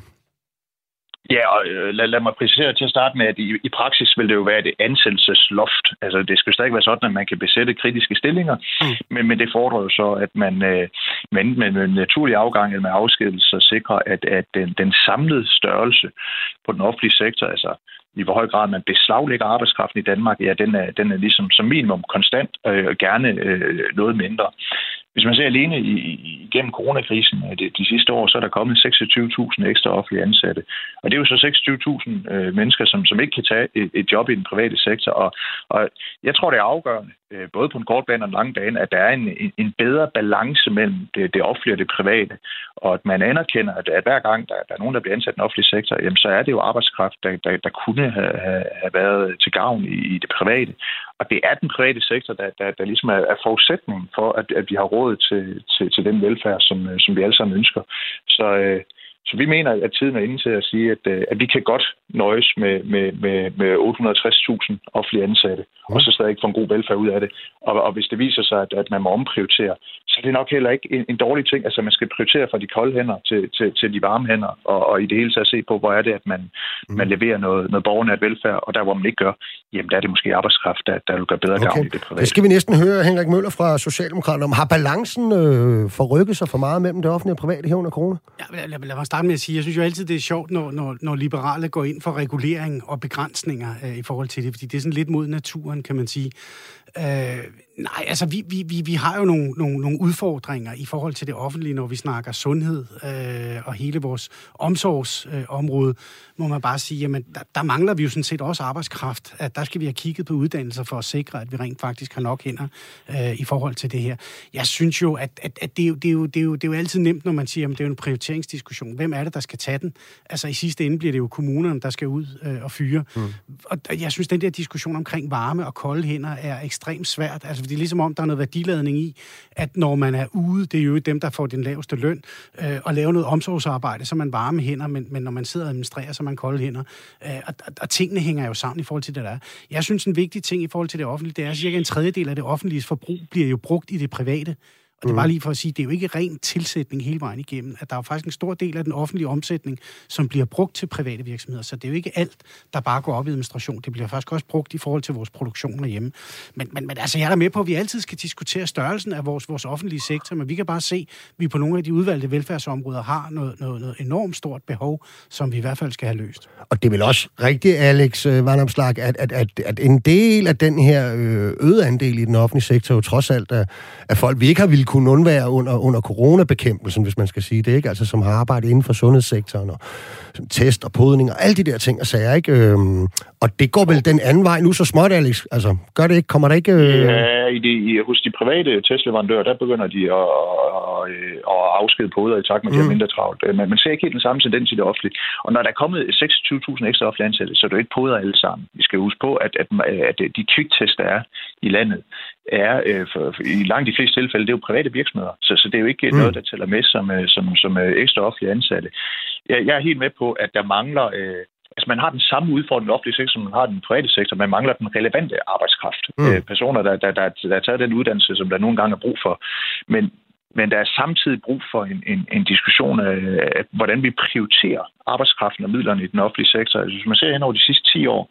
Ja, og øh, lad, lad mig præcisere til at starte med, at i, i praksis vil det jo være et ansættelsesloft. Altså, det skal stadig være sådan, at man kan besætte kritiske stillinger, mm. men, men det fordrer jo så, at man øh, med, med, med naturlig afgang eller med afskedelse sikrer, at, at den, den samlede størrelse på den offentlige sektor, altså i hvor høj grad man beslaglægger arbejdskraften i Danmark, ja, den er, den er ligesom som minimum konstant øh, og gerne øh, noget mindre. Hvis man ser alene i, igennem coronakrisen øh, de, de sidste år, så er der kommet 26.000 ekstra offentlige ansatte. Og det er jo så 26.000 øh, mennesker, som, som ikke kan tage et, et job i den private sektor. Og, og jeg tror, det er afgørende, Øh, både på en kort bane og en lang bane, at der er en, en bedre balance mellem det, det offentlige og det private, og at man anerkender, at, at hver gang der, der er nogen, der bliver ansat i den offentlige sektor, jamen, så er det jo arbejdskraft, der, der, der kunne have, have været til gavn i, i det private. Og det er den private sektor, der, der, der ligesom er, er forudsætningen for, at, at vi har råd til, til, til den velfærd, som, som vi alle sammen ønsker. Så, øh, så vi mener, at tiden er inde til at sige, at, øh, at vi kan godt nøjes med, med, med, med 860.000 offentlige ansatte, mm. og så stadig få en god velfærd ud af det. Og, og hvis det viser sig, at, at man må omprioritere, så er det nok heller ikke en, en dårlig ting. Altså man skal prioritere fra de kolde hænder til, til, til de varme hænder, og, og i det hele taget se på, hvor er det, at man, mm. man leverer noget, noget borgernært velfærd, og der, hvor man ikke gør, jamen der er det måske arbejdskraft, der, der vil gøre bedre okay. gavn i det private. Det skal vi næsten høre Henrik Møller fra Socialdemokraterne om. Har balancen øh, forrykket sig for meget mellem det offentlige og private her under corona? Ja, lad, lad, lad mig starte med at sige, jeg synes jo altid, det er sjovt, når, når, når liberale går ind for regulering og begrænsninger øh, i forhold til det, fordi det er sådan lidt mod naturen, kan man sige. Øh, nej, altså vi, vi, vi, vi har jo nogle, nogle, nogle udfordringer i forhold til det offentlige, når vi snakker sundhed øh, og hele vores omsorgsområde, øh, må man bare sige, jamen der, der mangler vi jo sådan set også arbejdskraft. At der skal vi have kigget på uddannelser for at sikre, at vi rent faktisk har nok hænder øh, i forhold til det her. Jeg synes jo, at, at, at det, er jo, det, er jo, det, er jo, det er jo altid nemt, når man siger, at det er jo en prioriteringsdiskussion. Hvem er det, der skal tage den? Altså i sidste ende bliver det jo kommunerne, der skal ud øh, og fyre. Mm. Og jeg synes, den der diskussion omkring varme og kolde hænder er ekstremt svært. Altså Altså, det er ligesom om, der er noget værdiladning i, at når man er ude, det er jo dem, der får den laveste løn, øh, og lave noget omsorgsarbejde, så man varme hænder, men, men når man sidder og administrerer, så man kolde hænder. Øh, og, og, og tingene hænger jo sammen i forhold til det der. Jeg synes, en vigtig ting i forhold til det offentlige, det er, at cirka en tredjedel af det offentlige forbrug bliver jo brugt i det private. Og det er bare lige for at sige, det er jo ikke ren tilsætning hele vejen igennem. At der er faktisk en stor del af den offentlige omsætning, som bliver brugt til private virksomheder. Så det er jo ikke alt, der bare går op i administration. Det bliver faktisk også brugt i forhold til vores produktion hjemme. Men, men, men altså, jeg er der med på, at vi altid skal diskutere størrelsen af vores, vores offentlige sektor, men vi kan bare se, at vi på nogle af de udvalgte velfærdsområder har noget, noget, noget enormt stort behov, som vi i hvert fald skal have løst. Og det er vel også rigtigt, Alex Vandomslag, at, at, at, at en del af den her øh, øde andel i den offentlige sektor jo trods alt er, er folk, vi ikke har ville kunne undvære under, under coronabekæmpelsen, hvis man skal sige det, ikke? Altså som har arbejdet inden for sundhedssektoren og test og podning og alle de der ting og sager, ikke? Øhm, og det går vel den anden vej nu så småt, Alex? Altså, gør det ikke? Kommer der ikke... Øh... Ja, i de, i, hos de private testleverandører, der begynder de at, at, at afskede poder i takt med, at de mm. mindre travlt. Men man ser ikke helt den samme tendens i det offentlige. Og når der er kommet 26.000 ekstra offentlige ansatte, så er det jo ikke poder alle sammen. Vi skal huske på, at, at, at de kviktest, der er i landet, er øh, for, for, i langt de fleste tilfælde, det er jo private virksomheder. Så, så det er jo ikke mm. noget, der tæller med som, øh, som, som øh, ekstra offentlige ansatte. Jeg, jeg er helt med på, at der mangler... Øh, altså man har den samme udfordring i den offentlige sektor, som man har den private sektor. Man mangler den relevante arbejdskraft. Mm. Øh, personer, der, der, der, der har taget den uddannelse, som der nogle gange er brug for. Men, men der er samtidig brug for en, en, en diskussion af, af, hvordan vi prioriterer arbejdskraften og midlerne i den offentlige sektor. Altså, hvis man ser hen over de sidste 10 år,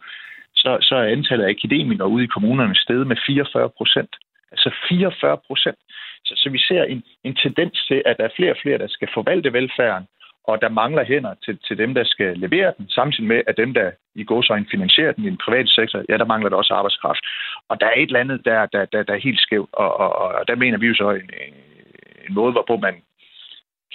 så, så er antallet af akademikere ude i kommunerne steget med 44 procent. Altså 44 procent. Så, så vi ser en, en tendens til, at der er flere og flere, der skal forvalte velfærden, og der mangler hænder til, til dem, der skal levere den, samtidig med, at dem, der i går så finansierer den i den private sektor, ja, der mangler der også arbejdskraft. Og der er et eller andet, der, der, der, der er helt skævt, og, og, og der mener vi jo så en, en måde, hvorpå man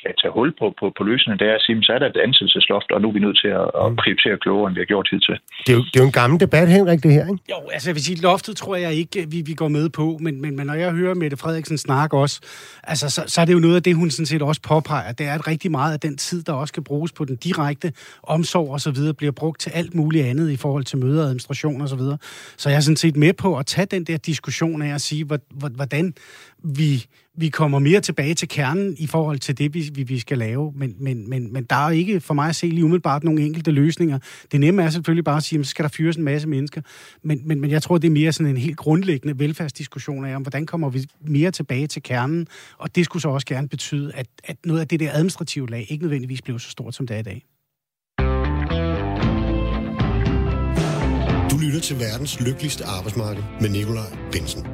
kan tage hul på, på, på løsningen, det er at sige, så er der et ansættelsesloft, og nu er vi nødt til at, at mm. prioritere klogere, end vi har gjort hidtil. Det er, jo, det er jo en gammel debat, Henrik, det her, ikke? Jo, altså jeg vil sige, loftet tror jeg ikke, vi, vi går med på, men, men, men når jeg hører Mette Frederiksen snakke også, altså, så, så er det jo noget af det, hun sådan set også påpeger. Det er, at rigtig meget af den tid, der også skal bruges på den direkte omsorg og så videre, bliver brugt til alt muligt andet i forhold til møder, administration og så videre. Så jeg er sådan set med på at tage den der diskussion af at sige, hvordan vi vi kommer mere tilbage til kernen i forhold til det, vi, vi skal lave. Men, men, men, men der er ikke for mig at se lige umiddelbart nogle enkelte løsninger. Det nemme er selvfølgelig bare at sige, at så skal der fyres en masse mennesker. Men, men, men jeg tror, det er mere sådan en helt grundlæggende velfærdsdiskussion af, om hvordan kommer vi mere tilbage til kernen. Og det skulle så også gerne betyde, at, at noget af det der administrative lag ikke nødvendigvis blev så stort, som det er i dag. Du lytter til verdens lykkeligste arbejdsmarked med Nikolaj Bensen.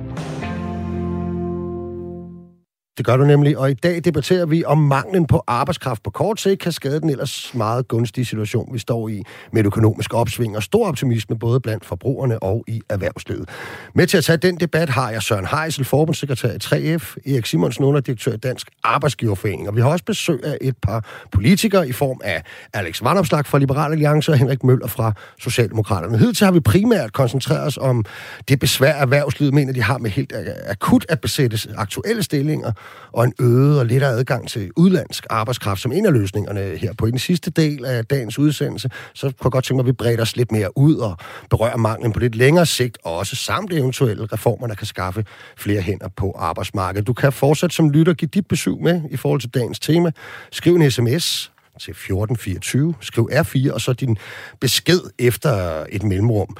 Det gør du nemlig, og i dag debatterer vi om manglen på arbejdskraft på kort sigt kan skade den ellers meget gunstige situation, vi står i med et økonomisk opsving og stor optimisme både blandt forbrugerne og i erhvervslivet. Med til at tage den debat har jeg Søren Heisel, forbundssekretær i 3F, Erik Simonsen, underdirektør i Dansk Arbejdsgiverforening, og vi har også besøg af et par politikere i form af Alex Vandopslag fra Liberal Alliance og Henrik Møller fra Socialdemokraterne. Hidtil har vi primært koncentreret os om det besvær, erhvervslivet mener, de har med helt akut at besætte aktuelle stillinger, og en øget og lettere adgang til udlandsk arbejdskraft som en af løsningerne her på i den sidste del af dagens udsendelse, så kunne jeg godt tænke mig, at vi breder os lidt mere ud og berører manglen på lidt længere sigt, og også samt eventuelle reformer, der kan skaffe flere hænder på arbejdsmarkedet. Du kan fortsat som lytter give dit besøg med i forhold til dagens tema. Skriv en sms til 1424, skriv R4, og så din besked efter et mellemrum.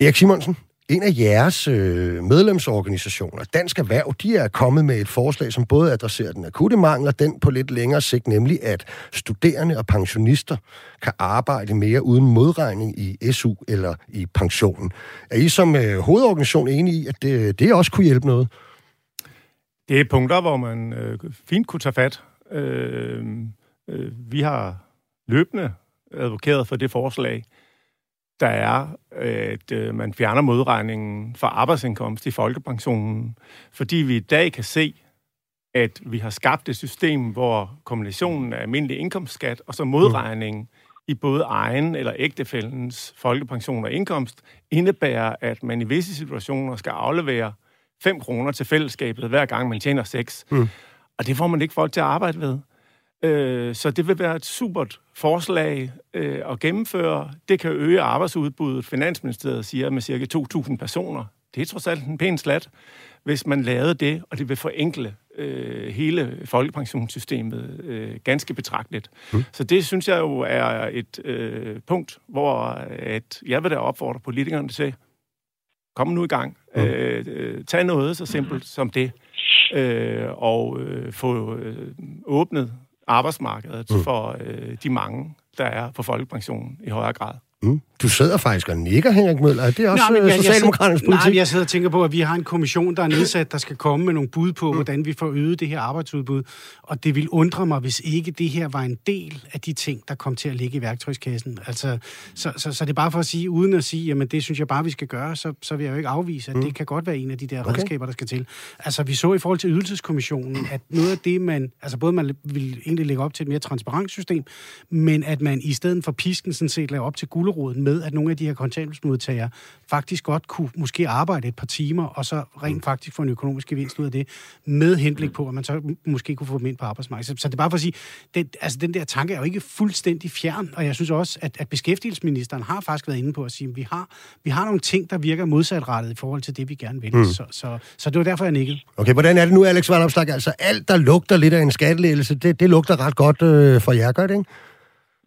Erik Simonsen, en af jeres øh, medlemsorganisationer, Dansk Erhverv, de er kommet med et forslag, som både adresserer den akutte mangel og den på lidt længere sigt, nemlig at studerende og pensionister kan arbejde mere uden modregning i SU eller i pensionen. Er I som øh, hovedorganisation enige i, at det, det også kunne hjælpe noget? Det er punkter, hvor man øh, fint kunne tage fat. Øh, øh, vi har løbende advokeret for det forslag der er, at øh, man fjerner modregningen for arbejdsindkomst i folkepensionen, fordi vi i dag kan se, at vi har skabt et system, hvor kombinationen af almindelig indkomstskat og så modregning mm. i både egen eller ægtefældens folkepension og indkomst indebærer, at man i visse situationer skal aflevere 5 kroner til fællesskabet, hver gang man tjener 6. Mm. Og det får man ikke folk til at arbejde ved. Øh, så det vil være et supert forslag øh, at gennemføre. Det kan øge arbejdsudbuddet. Finansministeriet siger med cirka 2.000 personer. Det er trods alt en pæn slat, hvis man lavede det, og det vil forenkle øh, hele folkepensionssystemet øh, ganske betragteligt. Mm. Så det synes jeg jo er et øh, punkt, hvor at jeg vil da opfordre politikerne til, kom nu i gang. Mm. Øh, øh, tag noget så simpelt som det, øh, og øh, få øh, åbnet arbejdsmarkedet mm. for øh, de mange, der er på folkepension i højere grad. Mm. Du sidder faktisk og nikker, Henrik Møller. Er det også nej, jeg, Socialdemokraternes politik? Nej, jeg sidder og tænker på, at vi har en kommission, der er nedsat, der skal komme med nogle bud på, mm. hvordan vi får øget det her arbejdsudbud. Og det vil undre mig, hvis ikke det her var en del af de ting, der kom til at ligge i værktøjskassen. Altså, så, så, så det er bare for at sige, uden at sige, jamen det synes jeg bare, vi skal gøre, så, så vil jeg jo ikke afvise, at mm. det kan godt være en af de der okay. redskaber, der skal til. Altså, vi så i forhold til ydelseskommissionen, at noget af det, man, altså både man vil egentlig lægge op til et mere transparent system, men at man i stedet for pisken sådan set laver op til guleroden med, at nogle af de her kontanthjælpsmodtagere faktisk godt kunne måske arbejde et par timer, og så rent mm. faktisk få en økonomisk gevinst ud af det, med henblik på, at man så måske kunne få dem ind på arbejdsmarkedet. Så, så det er bare for at sige, det, altså den der tanke er jo ikke fuldstændig fjern, og jeg synes også, at, at beskæftigelsesministeren har faktisk været inde på at sige, at vi har, vi har nogle ting, der virker modsatrettet i forhold til det, vi gerne vil. Mm. Så, så, så det var derfor, jeg nikkede. Okay, hvordan er det nu, Alex Vandopslag? Altså alt, der lugter lidt af en skattelægelse, det, det lugter ret godt øh, for jer, gør det ikke?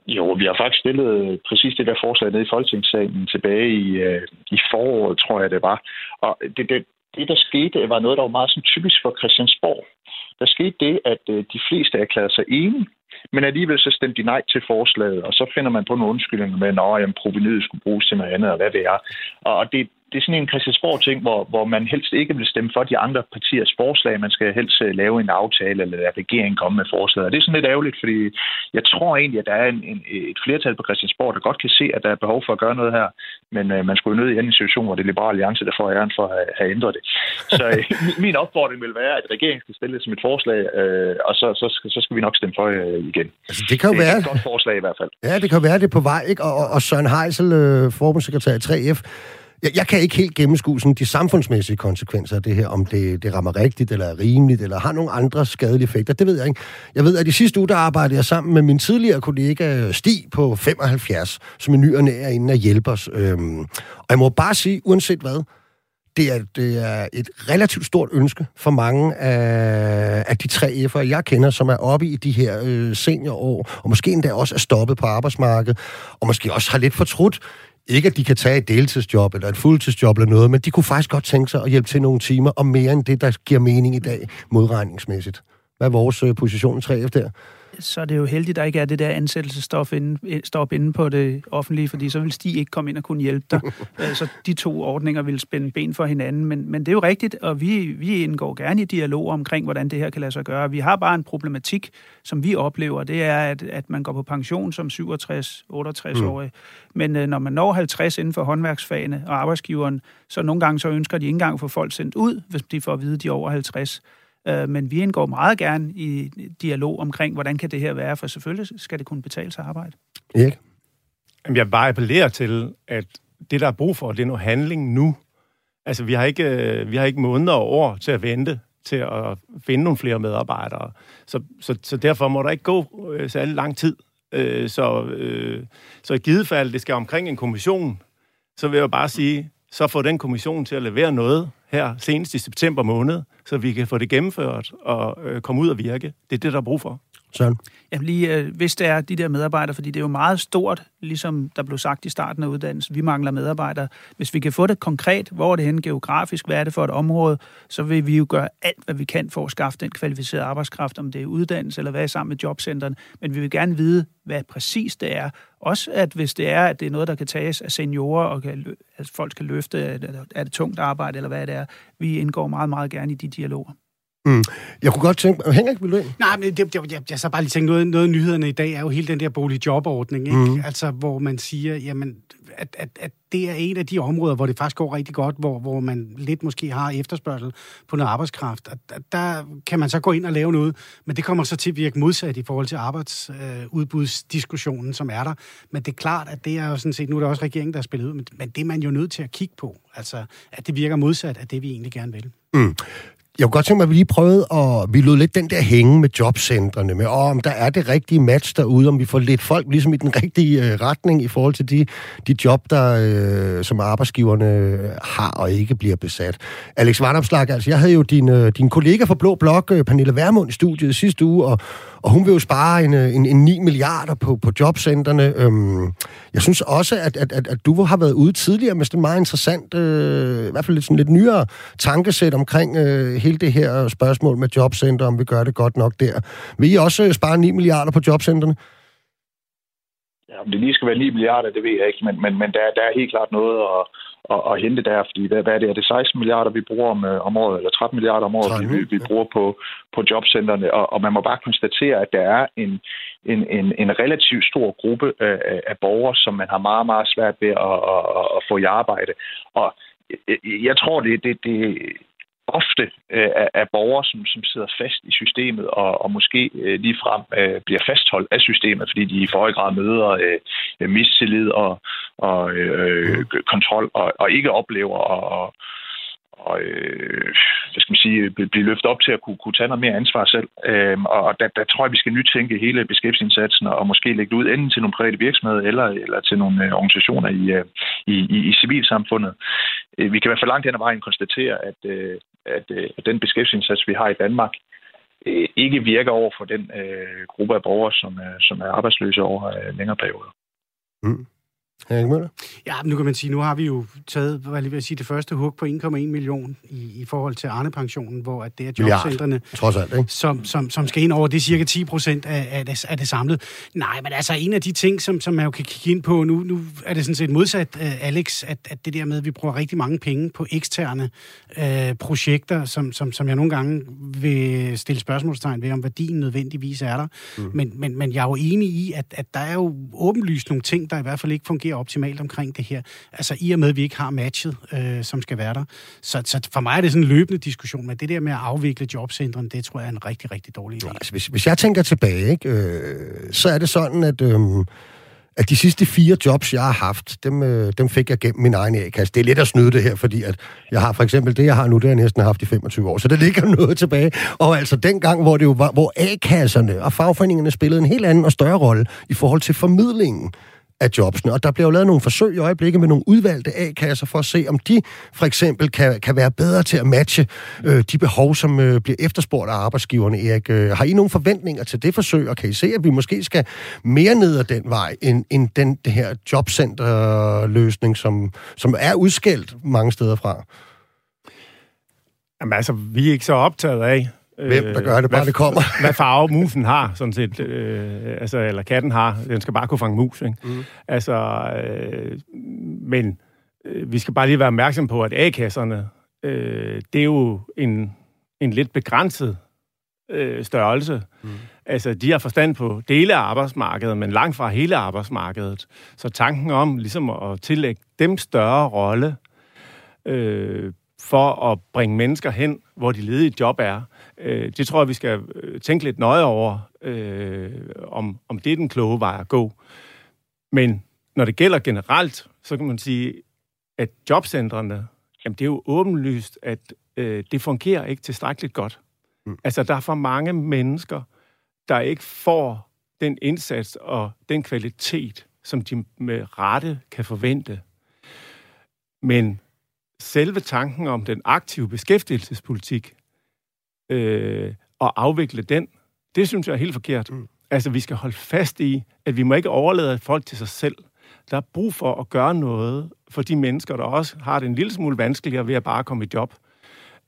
Jo, vi har faktisk stillet præcis det der forslag nede i Folketingssalen tilbage i, øh, i foråret, tror jeg det var. Og det, det, det, der skete, var noget, der var meget sådan typisk for Christiansborg. Der skete det, at øh, de fleste erklærede sig enige, men alligevel så stemte de nej til forslaget, og så finder man på nogle undskyldninger med, at provenyet skulle bruges til noget andet, og hvad det er. Og det, det er sådan en Christiansborg-ting, hvor, hvor man helst ikke vil stemme for de andre partiers forslag. Man skal helst øh, lave en aftale, eller lade regeringen komme med forslaget. Og det er sådan lidt ærgerligt, fordi jeg tror egentlig, at der er en, en, et flertal på Christiansborg, der godt kan se, at der er behov for at gøre noget her. Men øh, man skulle jo nødt i en situation, hvor det er Liberale Alliance, der får æren for at have, ændret det. Så øh, min opfordring vil være, at regeringen skal stille det som et forslag, øh, og så, så, skal, så skal vi nok stemme for øh, igen. Altså, det kan jo det være... er et godt forslag i hvert fald. Ja, det kan være, det er på vej, ikke? Og, og, og Søren Heisel, øh, forbundssekretær i 3F, jeg, jeg kan ikke helt gennemskue sådan, de samfundsmæssige konsekvenser af det her, om det, det rammer rigtigt, eller er rimeligt, eller har nogle andre skadelige effekter. Det ved jeg ikke. Jeg ved, at i sidste uge, der arbejdede jeg sammen med min tidligere kollega øh, Stig på 75, som er ny og nær inden at hjælpe os. Øhm, og jeg må bare sige, uanset hvad, det er, det er et relativt stort ønske for mange af, af de tre F'er, jeg kender, som er oppe i de her øh, seniorår, og måske endda også er stoppet på arbejdsmarkedet, og måske også har lidt fortrudt ikke, at de kan tage et deltidsjob eller et fuldtidsjob eller noget, men de kunne faktisk godt tænke sig at hjælpe til nogle timer, og mere end det, der giver mening i dag, modregningsmæssigt. Hvad er vores øh, position i 3F der? Så er det jo heldigt, at der ikke er det der ansættelsesstop inde, stop inde på det offentlige, fordi så vil Stig ikke komme ind og kunne hjælpe dig. Øh, så de to ordninger vil spænde ben for hinanden. Men, men det er jo rigtigt, og vi, vi indgår gerne i dialog omkring, hvordan det her kan lade sig gøre. Vi har bare en problematik, som vi oplever, det er, at, at man går på pension som 67-68-årig. Mm. Men øh, når man når 50 inden for håndværksfagene og arbejdsgiveren, så nogle gange så ønsker de ikke engang at få folk sendt ud, hvis de får at vide, at de er over 50. Øh, men vi indgår meget gerne i dialog omkring, hvordan kan det her være, for selvfølgelig skal det kunne betale sig arbejde. Erik? Jamen, jeg bare appellerer til, at det, der er brug for, det er noget handling nu. Altså, vi har ikke, øh, vi har ikke måneder og år til at vente til at finde nogle flere medarbejdere. Så, så, så derfor må der ikke gå øh, særlig lang tid. Øh, så, øh, så i givet fald, det skal omkring en kommission, så vil jeg bare sige, så får den kommission til at levere noget her senest i september måned, så vi kan få det gennemført og øh, komme ud og virke. Det er det, der er brug for. Søren? Jamen lige, øh, hvis det er de der medarbejdere, fordi det er jo meget stort, ligesom der blev sagt i starten af uddannelsen, vi mangler medarbejdere. Hvis vi kan få det konkret, hvor er det henne geografisk, hvad er det for et område, så vil vi jo gøre alt, hvad vi kan for at skaffe den kvalificerede arbejdskraft, om det er uddannelse eller hvad er sammen med jobcenteren. Men vi vil gerne vide, hvad præcis det er. Også at hvis det er, at det er noget, der kan tages af seniorer, og kan, at folk kan løfte, er det tungt arbejde, eller hvad det er. Vi indgår meget, meget gerne i de dialoger. Mm. Jeg kunne godt tænke... Henrik, vil du ind? Nej, men det, det, jeg, jeg så bare lige tænke, noget, noget af nyhederne i dag er jo hele den der boligjobordning, ikke? Mm. Altså, hvor man siger, jamen, at, at, at det er en af de områder, hvor det faktisk går rigtig godt, hvor, hvor man lidt måske har efterspørgsel på noget arbejdskraft. At, at der kan man så gå ind og lave noget, men det kommer så til at virke modsat i forhold til arbejdsudbudsdiskussionen, øh, som er der. Men det er klart, at det er jo sådan set, nu er der også regeringen, der er spillet ud, men, men det er man jo nødt til at kigge på. Altså, at det virker modsat af det, vi egentlig gerne vil. Mm. Jeg kunne godt tænke mig, at vi lige prøvede at... Vi lod lidt den der hænge med jobcentrene, med åh, om der er det rigtige match derude, om vi får lidt folk ligesom i den rigtige øh, retning i forhold til de, de job, der, øh, som arbejdsgiverne øh, har og ikke bliver besat. Alex Varnopslag, altså jeg havde jo din, øh, din kollega fra Blå Blok, øh, Pernille Værmund, i studiet sidste uge, og, og hun vil jo spare en, øh, en, en 9 milliarder på, på jobcentrene. Øhm, jeg synes også, at, at, at, at du har været ude tidligere med sådan meget interessant, øh, i hvert fald lidt, sådan lidt nyere tankesæt omkring øh, hele det her spørgsmål med jobcenter, om vi gør det godt nok der. Vil I også spare 9 milliarder på jobcentrene? Ja, om det lige skal være 9 milliarder, det ved jeg ikke, men, men, men der, der er helt klart noget at, at, at hente der, fordi hvad, hvad er det? Er det 16 milliarder, vi bruger om, øh, om året, eller 13 milliarder om året, 13, vi, vi bruger på, på jobcentrene, og, og man må bare konstatere, at der er en, en, en, en relativt stor gruppe af, af borgere, som man har meget, meget svært ved at, at, at få i arbejde. Og jeg tror, det, det, det, ofte øh, af borgere, som, som sidder fast i systemet og, og måske øh, ligefrem øh, bliver fastholdt af systemet, fordi de i for høj grad møder øh, mistillid og, og øh, mm. kontrol og, og ikke oplever at, og, øh, hvad skal man sige, blive løftet op til at kunne, kunne tage noget mere ansvar selv. Øh, og der, der tror jeg, vi skal nytænke hele beskæftigelsesindsatsen og måske lægge det ud enten til nogle private virksomheder eller, eller til nogle øh, organisationer i, øh, i, i, i civilsamfundet. Øh, vi kan i hvert fald langt hen ad vejen konstatere, at, øh, at, øh, at den beskæftigelsesindsats, vi har i Danmark, øh, ikke virker over for den øh, gruppe af borgere, som, øh, som er arbejdsløse over øh, længere perioder. Mm. Erik Møller? Ja, nu kan man sige, nu har vi jo taget, hvad jeg vil sige, det første hug på 1,1 million i, i forhold til Arne-pensionen, hvor at det er jobcentrene, trods alt, ikke? Som, som, som skal ind over, det er cirka 10 procent af, af, det, af det samlede. Nej, men altså en af de ting, som, som man jo kan kigge ind på, nu, nu er det sådan set modsat, uh, Alex, at, at det der med, at vi bruger rigtig mange penge på eksterne uh, projekter, som, som, som jeg nogle gange vil stille spørgsmålstegn ved, om værdien nødvendigvis er der. Mm. Men, men, men jeg er jo enig i, at, at der er jo åbenlyst nogle ting, der i hvert fald ikke fungerer fungerer optimalt omkring det her. Altså i og med, at vi ikke har matchet, øh, som skal være der. Så, så for mig er det sådan en løbende diskussion, men det der med at afvikle jobcentrene, det tror jeg er en rigtig, rigtig dårlig idé. Altså, hvis, hvis jeg tænker tilbage, ikke, øh, så er det sådan, at... Øh, at de sidste fire jobs, jeg har haft, dem, øh, dem fik jeg gennem min egen A-kasse. Det er lidt at snyde det her, fordi at jeg har for eksempel det, jeg har nu, det har jeg næsten haft i 25 år, så der ligger noget tilbage. Og altså dengang, hvor det jo var, hvor A-kasserne og fagforeningerne spillede en helt anden og større rolle i forhold til formidlingen af jobsene. Og der bliver jo lavet nogle forsøg i øjeblikket med nogle udvalgte A-kasser for at se, om de for eksempel kan, kan være bedre til at matche øh, de behov, som øh, bliver efterspurgt af arbejdsgiverne. Erik, øh, har I nogle forventninger til det forsøg, og kan I se, at vi måske skal mere ned ad den vej, end, end den det her jobcenterløsning, som, som er udskældt mange steder fra? Jamen altså, vi er ikke så optaget af, Hvem der gør det, bare hvad, det kommer. hvad farve musen har, sådan set. Øh, altså, eller katten har. Den skal bare kunne fange mus, ikke? Mm. Altså, øh, men øh, vi skal bare lige være opmærksom på, at A-kasserne, øh, det er jo en, en lidt begrænset øh, størrelse. Mm. Altså, de har forstand på dele af arbejdsmarkedet, men langt fra hele arbejdsmarkedet. Så tanken om ligesom at tillægge dem større rolle øh, for at bringe mennesker hen, hvor de ledige job er, øh, det tror jeg, vi skal øh, tænke lidt nøje over, øh, om, om det er den kloge vej at gå. Men når det gælder generelt, så kan man sige, at jobcentrene, jamen det er jo åbenlyst, at øh, det fungerer ikke tilstrækkeligt godt. Mm. Altså, der er for mange mennesker, der ikke får den indsats og den kvalitet, som de med rette kan forvente. Men selve tanken om den aktive beskæftigelsespolitik øh, og afvikle den, det synes jeg er helt forkert. Mm. Altså, vi skal holde fast i, at vi må ikke overlade folk til sig selv. Der er brug for at gøre noget for de mennesker, der også har det en lille smule vanskeligere ved at bare komme i job.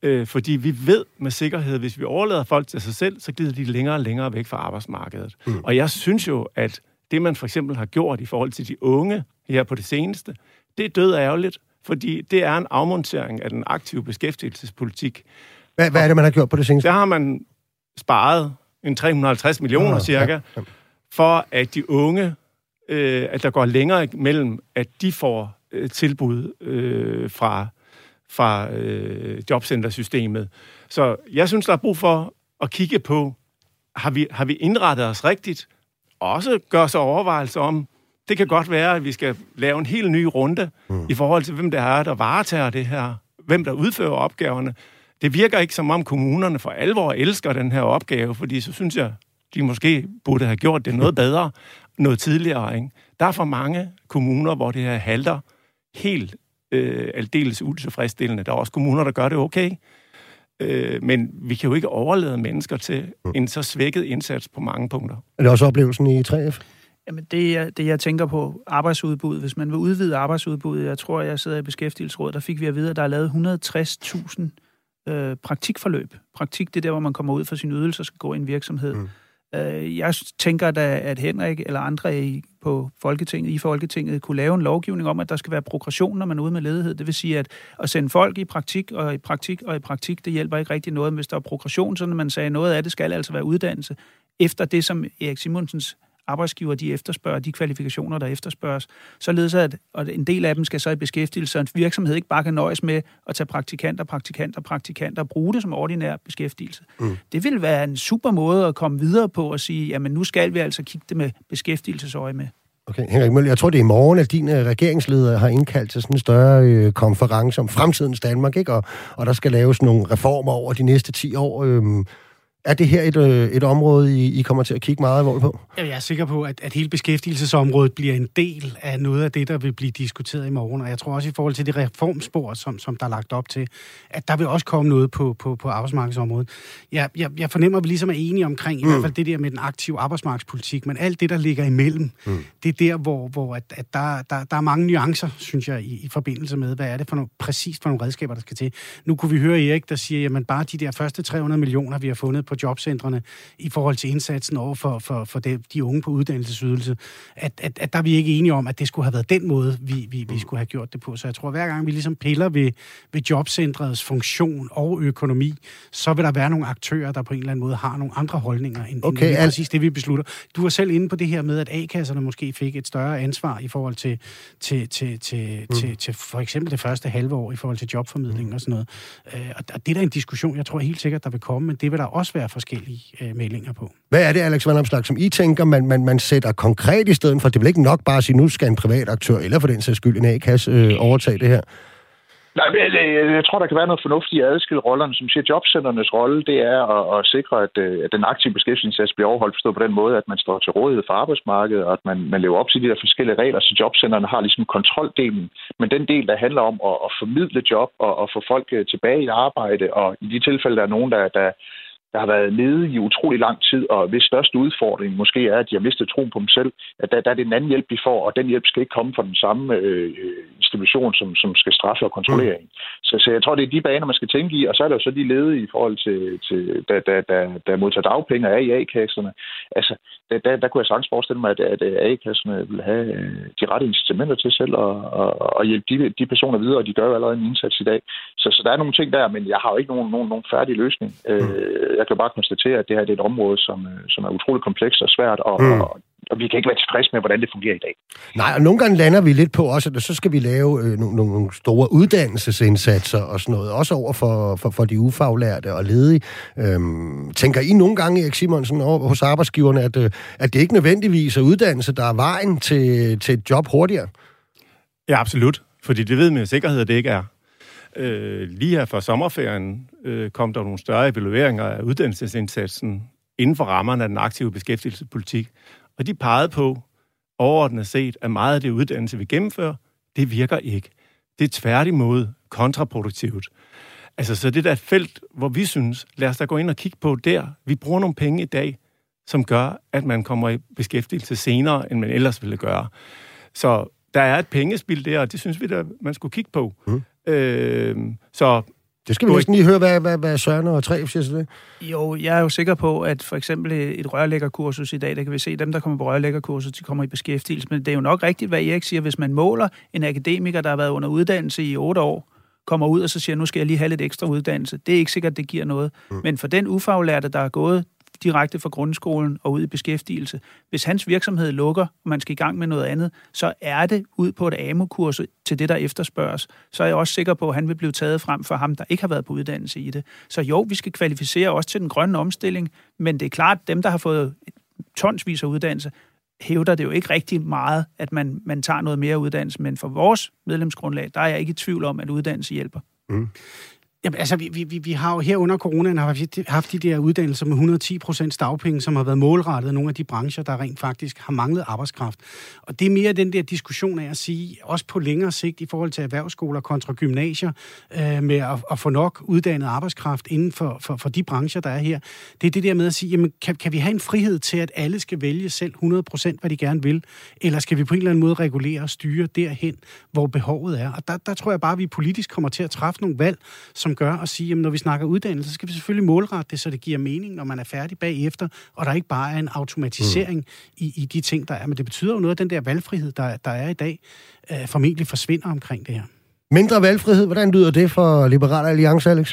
Øh, fordi vi ved med sikkerhed, hvis vi overlader folk til sig selv, så glider de længere og længere væk fra arbejdsmarkedet. Mm. Og jeg synes jo, at det, man for eksempel har gjort i forhold til de unge her på det seneste, det er død ærgerligt, fordi det er en afmontering af den aktive beskæftigelsespolitik. Hvad, hvad er det, man har gjort på det seneste? Der har man sparet en 350 millioner Ah, cirka, ja, ja. for at de unge, øh, at der går længere mellem, at de får øh, tilbud øh, fra, fra øh, jobcentersystemet. Så jeg synes, der er brug for at kigge på, har vi, har vi indrettet os rigtigt? Også gør sig overvejelser om, det kan godt være, at vi skal lave en helt ny runde mm. i forhold til, hvem der er, der varetager det her, hvem der udfører opgaverne. Det virker ikke som om kommunerne for alvor elsker den her opgave, fordi så synes jeg, de måske burde have gjort det noget bedre, noget tidligere. Ikke? Der er for mange kommuner, hvor det her halter helt øh, aldeles utilfredsstillende. Der er også kommuner, der gør det okay. Øh, men vi kan jo ikke overlade mennesker til en så svækket indsats på mange punkter. Er det også oplevelsen i 3F? Jamen det, jeg, det, jeg tænker på arbejdsudbud, hvis man vil udvide arbejdsudbuddet, jeg tror, jeg sidder i beskæftigelsesrådet, der fik vi at vide, at der er lavet 160.000 øh, praktikforløb. Praktik, det er der, hvor man kommer ud for sin ydelse og skal gå i en virksomhed. Mm. Øh, jeg tænker da, at Henrik eller andre i, på Folketinget, i Folketinget kunne lave en lovgivning om, at der skal være progression, når man er ude med ledighed. Det vil sige, at at sende folk i praktik og i praktik og i praktik, det hjælper ikke rigtig noget. Hvis der er progression, så når man sagde, noget af det skal altså være uddannelse, efter det, som Erik Simonsens arbejdsgiver de efterspørger, de kvalifikationer, der efterspørges, således at og en del af dem skal så i beskæftigelse, så en virksomhed ikke bare kan nøjes med at tage praktikanter, praktikanter, praktikanter og bruge det som ordinær beskæftigelse. Mm. Det vil være en super måde at komme videre på og sige, jamen nu skal vi altså kigge det med beskæftigelsesøje med. Okay, Henrik Møller, jeg tror, det er i morgen, at din øh, regeringsleder har indkaldt til sådan en større øh, konference om fremtidens Danmark, ikke? Og, og der skal laves nogle reformer over de næste 10 år. Øhm, er det her et, øh, et område, I, I kommer til at kigge meget alvorligt på? Jeg er sikker på, at, at hele beskæftigelsesområdet bliver en del af noget af det, der vil blive diskuteret i morgen. Og jeg tror også i forhold til det reformspor, som, som der er lagt op til, at der vil også komme noget på, på, på arbejdsmarkedsområdet. Jeg, jeg, jeg fornemmer, at vi ligesom er enige omkring, mm. i hvert fald det der med den aktive arbejdsmarkedspolitik, men alt det, der ligger imellem, mm. det er der, hvor, hvor at, at der, der, der er mange nuancer, synes jeg, i, i forbindelse med, hvad er det for nogle, præcis for nogle redskaber, der skal til. Nu kunne vi høre Erik, der siger, jamen bare de der første 300 millioner, vi har fundet på jobcentrene i forhold til indsatsen over for, for, for de, de unge på uddannelsesydelse, at, at, at der er vi ikke enige om, at det skulle have været den måde, vi, vi, vi skulle have gjort det på. Så jeg tror, hver gang vi ligesom piller ved, ved jobcentrets funktion og økonomi, så vil der være nogle aktører, der på en eller anden måde har nogle andre holdninger, end, Okay, end lige al- præcis det, vi beslutter. Du var selv inde på det her med, at A-kasserne måske fik et større ansvar i forhold til, til, til, til, mm. til, til for eksempel det første halve år i forhold til jobformidling mm. og sådan noget. Øh, og og det er da en diskussion, jeg tror helt sikkert, der vil komme, men det vil der også være forskellige øh, meldinger på. Hvad er det, Alex Van Omslag, som I tænker, man, man, man sætter konkret i stedet for? Det er vel ikke nok bare at sige, nu skal en privat aktør, eller for den sags skyld en A-kasse, øh, overtage det her? Nej, men jeg, jeg tror, der kan være noget fornuftigt i at adskille rollerne. Som siger, jobcenternes rolle, det er at, at sikre, at, øh, at den aktive beskæftigelsesindsats bliver overholdt forstået på den måde, at man står til rådighed for arbejdsmarkedet, og at man, man lever op til de der forskellige regler, så jobcentrene har ligesom kontroldelen. Men den del, der handler om at, at formidle job og at få folk øh, tilbage i arbejde, og i de tilfælde, der er nogen, der, der der har været nede i utrolig lang tid, og hvis største udfordring måske er, at de har mistet troen på dem selv, at der, der er det en anden hjælp, de får, og den hjælp skal ikke komme fra den samme øh, institution, som, som skal straffe og kontrollere en. så, så jeg tror, det er de baner, man skal tænke i, og så er der jo så de ledige i forhold til, til der, der, der, der modtager dagpenge og er i A-kasserne. Altså, der, der, der kunne jeg sagtens forestille mig, at, at A-kasserne vil have øh, de rette incitamenter til selv at, at, at hjælpe de, de personer videre, og de gør jo allerede en indsats i dag. Så, så der er nogle ting der, men jeg har jo ikke nogen, nogen, nogen færdig løsning. Mm. Jeg kan bare konstatere, at det her det er et område, som, som er utroligt komplekst og svært, og, mm. og, og vi kan ikke være tilfredse med, hvordan det fungerer i dag. Nej, og nogle gange lander vi lidt på også, at så skal vi lave øh, nogle, nogle store uddannelsesindsatser og sådan noget, også over for, for, for de ufaglærte og ledige. Øhm, tænker I nogle gange, Erik Simonsen, over hos arbejdsgiverne, at, øh, at det ikke nødvendigvis er uddannelse, der er vejen til, til et job hurtigere? Ja, absolut. Fordi det ved med sikkerhed, at det ikke er. Øh, lige her for sommerferien øh, kom der nogle større evalueringer af uddannelsesindsatsen inden for rammerne af den aktive beskæftigelsespolitik. Og de pegede på, overordnet set, at meget af det uddannelse, vi gennemfører, det virker ikke. Det er tværtimod kontraproduktivt. Altså, så det der et felt, hvor vi synes, lad os da gå ind og kigge på der. Vi bruger nogle penge i dag, som gør, at man kommer i beskæftigelse senere, end man ellers ville gøre. Så der er et pengespil der, og det synes vi, der man skulle kigge på. Mm. Øh, så det skal vi næsten lige høre, hvad, hvad, hvad Søren og Tre siger til det. Jo, jeg er jo sikker på, at for eksempel et rørlæggerkursus i dag, der kan vi se, at dem, der kommer på rørlæggerkursus, de kommer i beskæftigelse. Men det er jo nok rigtigt, hvad Erik siger, hvis man måler en akademiker, der har været under uddannelse i otte år, kommer ud og så siger, nu skal jeg lige have lidt ekstra uddannelse. Det er ikke sikkert, det giver noget. Mm. Men for den ufaglærte, der er gået direkte fra grundskolen og ud i beskæftigelse. Hvis hans virksomhed lukker, og man skal i gang med noget andet, så er det ud på et AMO-kurs til det, der efterspørges. Så er jeg også sikker på, at han vil blive taget frem for ham, der ikke har været på uddannelse i det. Så jo, vi skal kvalificere også til den grønne omstilling, men det er klart, at dem, der har fået tonsvis af uddannelse, hævder det jo ikke rigtig meget, at man, man tager noget mere uddannelse, men for vores medlemsgrundlag, der er jeg ikke i tvivl om, at uddannelse hjælper. Mm. Jamen, altså, vi, vi, vi har jo her under coronaen haft, haft de der uddannelser med 110 procent dagpenge, som har været målrettet nogle af de brancher, der rent faktisk har manglet arbejdskraft. Og det er mere den der diskussion af at sige, også på længere sigt i forhold til erhvervsskoler kontra gymnasier, øh, med at, at få nok uddannet arbejdskraft inden for, for, for de brancher, der er her. Det er det der med at sige, jamen, kan, kan vi have en frihed til, at alle skal vælge selv 100 procent, hvad de gerne vil? Eller skal vi på en eller anden måde regulere og styre derhen, hvor behovet er? Og der, der tror jeg bare, at vi politisk kommer til at træffe nogle valg, som gør at sige, at når vi snakker uddannelse, så skal vi selvfølgelig målrette det, så det giver mening, når man er færdig bagefter, og der ikke bare er en automatisering mm. i, i de ting, der er. Men det betyder jo noget af den der valgfrihed, der, der er i dag, øh, formentlig forsvinder omkring det her. Mindre valgfrihed, hvordan lyder det for Liberal Alliance, Alex?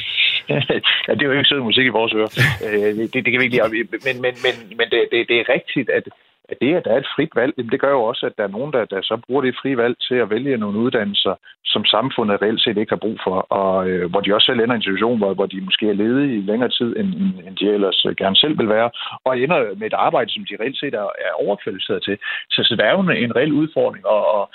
ja, det er jo ikke sød musik i vores ører. Øh, det, det kan vi ikke lide. Men, men, men, men det, det, det er rigtigt, at at det, at der er et frit valg, det gør jo også, at der er nogen, der, der så bruger det frie valg til at vælge nogle uddannelser, som samfundet reelt set ikke har brug for, og øh, hvor de også selv ender i en situation, hvor, hvor de måske er ledige i længere tid, end, end de ellers øh, gerne selv vil være, og ender med et arbejde, som de reelt set er, er overkvalificeret til. Så, så der er jo en, en reel udfordring, og, og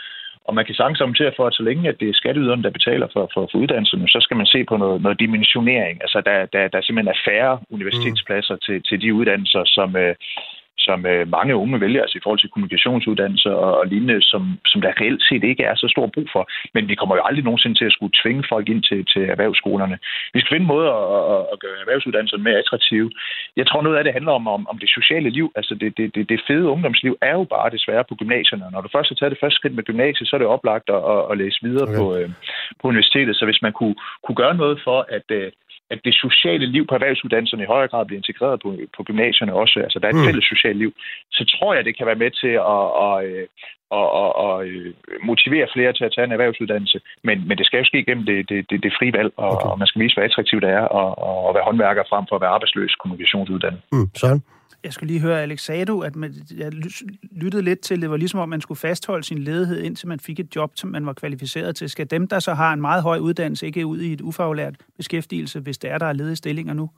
og man kan sagtens argumentere for, at så længe at det er skatteyderne, der betaler for, for, for uddannelserne, så skal man se på noget, noget dimensionering. Altså, der, der, der simpelthen er færre universitetspladser mm. til, til de uddannelser, som, øh, som øh, mange unge vælger, altså i forhold til kommunikationsuddannelser og, og lignende, som, som der reelt set ikke er så stor brug for. Men vi kommer jo aldrig nogensinde til at skulle tvinge folk ind til, til erhvervsskolerne. Vi skal finde måder at, at gøre erhvervsuddannelserne mere attraktive. Jeg tror noget af det handler om, om, om det sociale liv. Altså det, det, det, det fede ungdomsliv er jo bare desværre på gymnasierne. Når du først har taget det første skridt med gymnasiet, så er det oplagt at, at, at læse videre okay. på, øh, på universitetet. Så hvis man kunne, kunne gøre noget for, at øh, at det sociale liv på erhvervsuddannelserne i højere grad bliver integreret på, på gymnasierne også. Altså, der er et mm. fælles socialt liv. Så tror jeg, det kan være med til at, at, at, at, at motivere flere til at tage en erhvervsuddannelse. Men, men det skal jo ske gennem det, det, det, det frie valg, og, okay. og man skal vise, hvor attraktivt det er at, at være håndværker frem for at være arbejdsløs kommunikationsuddannet. Mm. Sådan. Jeg skulle lige høre, Alex, sagde du, at man, jeg lyttede lidt til, det var ligesom om, man skulle fastholde sin ledighed, indtil man fik et job, som man var kvalificeret til. Skal dem, der så har en meget høj uddannelse, ikke ud i et ufaglært beskæftigelse, hvis det er, der er ledige stillinger nu?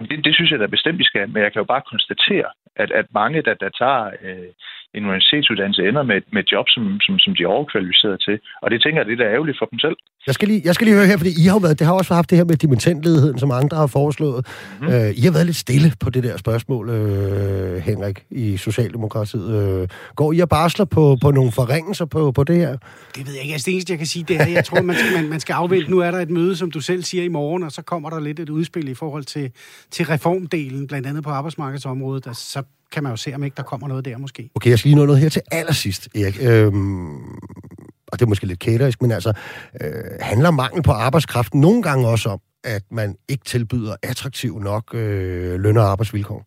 Det, det synes jeg da bestemt, vi skal, men jeg kan jo bare konstatere, at, at mange, der, der tager øh, en universitetsuddannelse, ender med, med job, som, som, som de er overkvalificeret til. Og det tænker jeg, det er ærgerligt for dem selv. Jeg skal, lige, jeg skal lige høre her, fordi I har været, det har også haft det her med dimittentledigheden, som andre har foreslået. Mm-hmm. Øh, I har været lidt stille på det der spørgsmål, øh, Henrik, i Socialdemokratiet. Øh, går I og barsler på, på nogle forringelser på, på det her? Det ved jeg ikke. Altså, det eneste, jeg kan sige, det er, jeg tror, man skal, man, man skal afvente. Nu er der et møde, som du selv siger, i morgen, og så kommer der lidt et udspil i forhold til, til reformdelen, blandt andet på arbejdsmarkedsområdet. Altså, så kan man jo se, om ikke der kommer noget der måske. Okay, jeg skal lige nå noget her til allersidst, Erik. Øhm, og det er måske lidt kæderisk, men altså, øh, handler mangel på arbejdskraft nogle gange også om, at man ikke tilbyder attraktiv nok øh, løn- og arbejdsvilkår?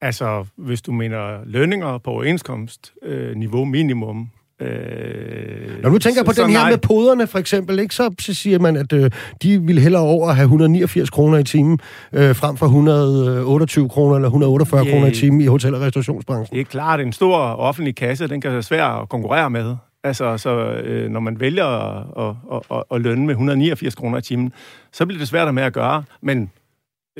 Altså, hvis du mener lønninger på overenskomst, øh, niveau minimum, Øh, Når du tænker så, på den her nej. med poderne, for eksempel, ikke, så, så siger man, at øh, de vil hellere over at have 189 kroner i timen, øh, frem for 128 kroner eller 148 yeah. kroner i timen i hotel- og restaurationsbranchen. Det er klart, en stor offentlig kasse, den kan være svær at konkurrere med. Altså, så øh, når man vælger at, at, at, at lønne med 189 kroner i timen, så bliver det svært med at gøre, men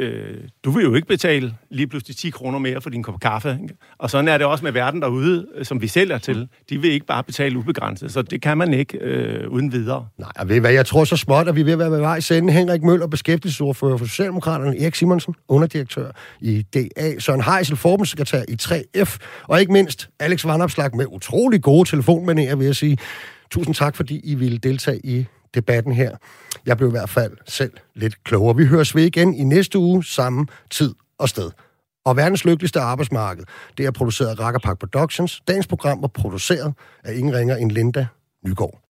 øh, du vil jo ikke betale lige pludselig 10 kroner mere for din kop kaffe. Ikke? Og sådan er det også med verden derude, øh, som vi sælger til. De vil ikke bare betale ubegrænset, så det kan man ikke øh, uden videre. Nej, og ved hvad, jeg tror så småt, at vi er ved at være ved vej sende Henrik Møller, beskæftigelsesordfører for Socialdemokraterne, Erik Simonsen, underdirektør i DA, Søren Heisel, forbundssekretær i 3F, og ikke mindst Alex Vandopslag med utrolig gode telefonmanerer, vil jeg sige. Tusind tak, fordi I ville deltage i debatten her. Jeg blev i hvert fald selv lidt klogere. Vi høres ved igen i næste uge, samme tid og sted. Og verdens lykkeligste arbejdsmarked, det er produceret af Rackerpark Productions. Dagens program var produceret af ingen ringer end Linda Nygaard.